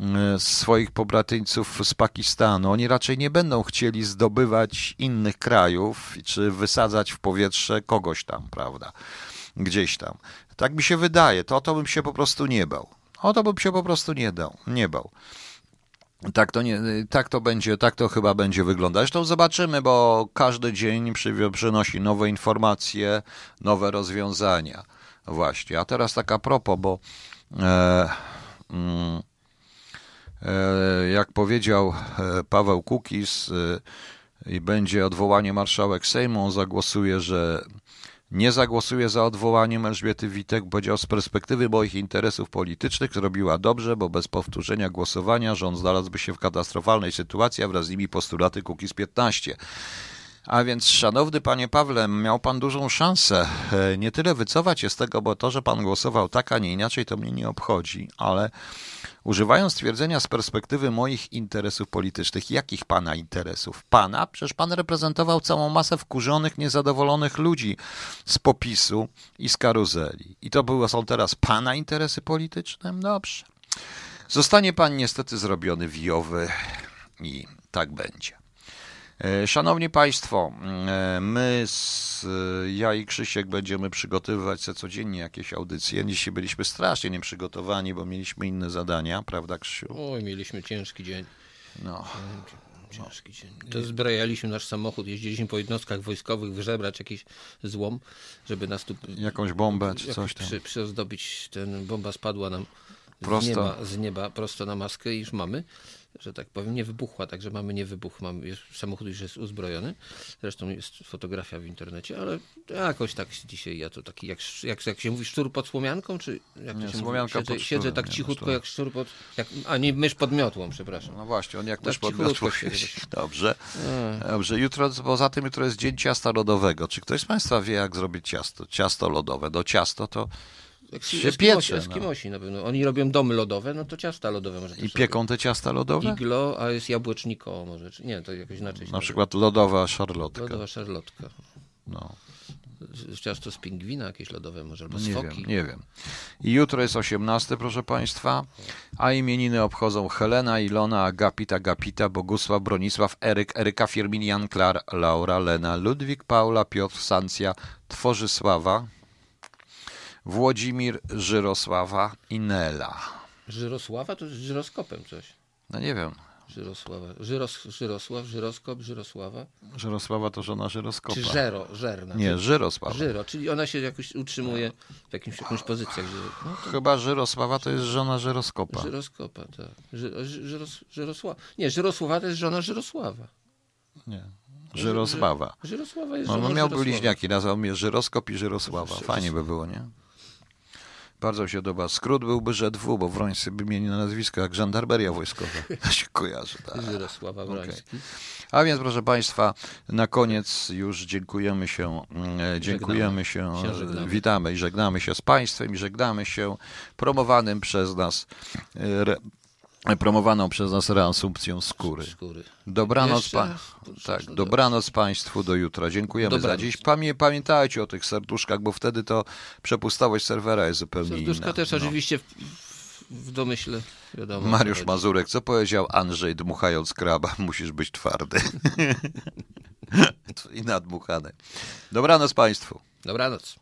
E, swoich pobratyńców z Pakistanu. Oni raczej nie będą chcieli zdobywać innych krajów czy wysadzać w powietrze kogoś tam, prawda? Gdzieś tam. Tak mi się wydaje. To, to bym się po prostu nie bał. O to bym się po prostu nie dał, nie bał. Tak to, nie, tak to będzie, tak to chyba będzie wyglądać. Zresztą zobaczymy, bo każdy dzień przynosi nowe informacje, nowe rozwiązania. Właśnie. A teraz tak a propos, bo e, mm, E, jak powiedział e, Paweł Kukis e, i będzie odwołanie marszałek Sejmu, zagłosuje, że nie zagłosuje za odwołaniem Elżbiety Witek, powiedział z perspektywy moich interesów politycznych zrobiła dobrze, bo bez powtórzenia głosowania rząd znalazłby się w katastrofalnej sytuacji, a wraz z nimi postulaty Kukiz 15. A więc, szanowny panie Pawle, miał pan dużą szansę nie tyle wycofać się z tego, bo to, że pan głosował tak, a nie inaczej, to mnie nie obchodzi, ale używając stwierdzenia z perspektywy moich interesów politycznych. Jakich pana interesów? Pana? Przecież pan reprezentował całą masę wkurzonych, niezadowolonych ludzi z popisu i z karuzeli. I to były, są teraz pana interesy polityczne? Dobrze. Zostanie pan niestety zrobiony wijowy i tak będzie. E, szanowni Państwo, e, my, z, ja i Krzysiek będziemy przygotowywać co codziennie jakieś audycje. Dzisiaj byliśmy strasznie nieprzygotowani, bo mieliśmy inne zadania, prawda Krzysiu? Oj, mieliśmy ciężki dzień. No. Ciężki dzień. To zbrajaliśmy nasz samochód, jeździliśmy po jednostkach wojskowych, wyżebrać jakiś złom, żeby nas tu... Jakąś bombę czy coś tam. Przy, przyozdobić, ten bomba spadła nam Prosto. z nieba, z nieba prosto na maskę i już mamy, że tak powiem, nie wybuchła, także mamy nie wybuch, mamy, jest, samochód już jest uzbrojony, zresztą jest fotografia w internecie, ale jakoś tak dzisiaj ja to taki, jak, jak, jak się mówi, szczur pod słomianką, czy jak to Nie, się słomianka mówi? Siedzę, pod siedzę tak nie, cichutko jak szczur pod, jak, a nie mysz pod miotłą, przepraszam. No właśnie, on jak Tak też cichutko podmiotło. siedzę. Dobrze. Dobrze. Jutro, poza tym jutro jest dzień ciasta lodowego. Czy ktoś z Państwa wie, jak zrobić ciasto? Ciasto lodowe. Do ciasto to Eskimosi, piecze, no. Eskimosi na pewno. Oni robią domy lodowe, no to ciasta lodowe może i pieką te ciasta lodowe? Iglo, a jest jabłeczniko może. Czy, nie, to jakoś inaczej Na przykład lodowa szarlotka. Lodowa szarlotka. No, Ciasto z pingwina jakieś lodowe może, albo z nie foki. wiem, nie wiem. I jutro jest 18, proszę Państwa, a imieniny obchodzą Helena, Ilona, Agapit, Agapita, Bogusław, Bronisław, Eryk, Eryka, Firminian, Klar, Laura, Lena, Ludwik, Paula, Piotr, Sancja, Tworzysława, Włodzimir, Żyrosława i Nela. Żyrosława to z żyroskopem coś. No nie wiem, Żyrosława. Żyros, Żyrosław, żyroskop, Żyrosława. Żyrosława to żona Żyroskopa. Czy żero, żerna. Nie, Żyrosława. Żyro, czyli ona się jakoś utrzymuje w jakimś, jakąś pozycjach. No to Chyba Żyrosława to jest żona Żyroskopa. żyroskopa, tak. Ży, ży, żyros, Żyrosława. Nie, Żyrosława to jest żona Żyrosława. Nie. Żyrosława. Żyrosława jest On żoną miał Żyrosława. bliźniaki, nazwał mnie Żyroskop i Żyrosława. Fajnie by było, nie? Bardzo mi się podoba. Skrót byłby ŻW, bo Wrońscy by mieli na nazwisko jak żandarmeria wojskowa. To się kojarzy. Tak. Wroński. A więc, proszę Państwa, na koniec już dziękujemy się, mm, dziękujemy się, Się żegnamy. witamy i żegnamy się z Państwem i żegnamy się promowanym przez nas, e, promowaną przez nas reasumpcją skóry. Skóry. Dobranoc, Jeszcze pa, tak, Dobranoc. Państwu do jutra. Dziękujemy Dobranoc. za dziś. Pamię, pamiętajcie o tych serduszkach, bo wtedy to przepustowość serwera jest zupełnie Serduszka inna. też No. oczywiście w, w, domyśle, wiadomo. Mariusz. Mazurek, co powiedział Andrzej dmuchając kraba? Musisz być twardy. I nadmuchany. Dobranoc Państwu. Dobranoc.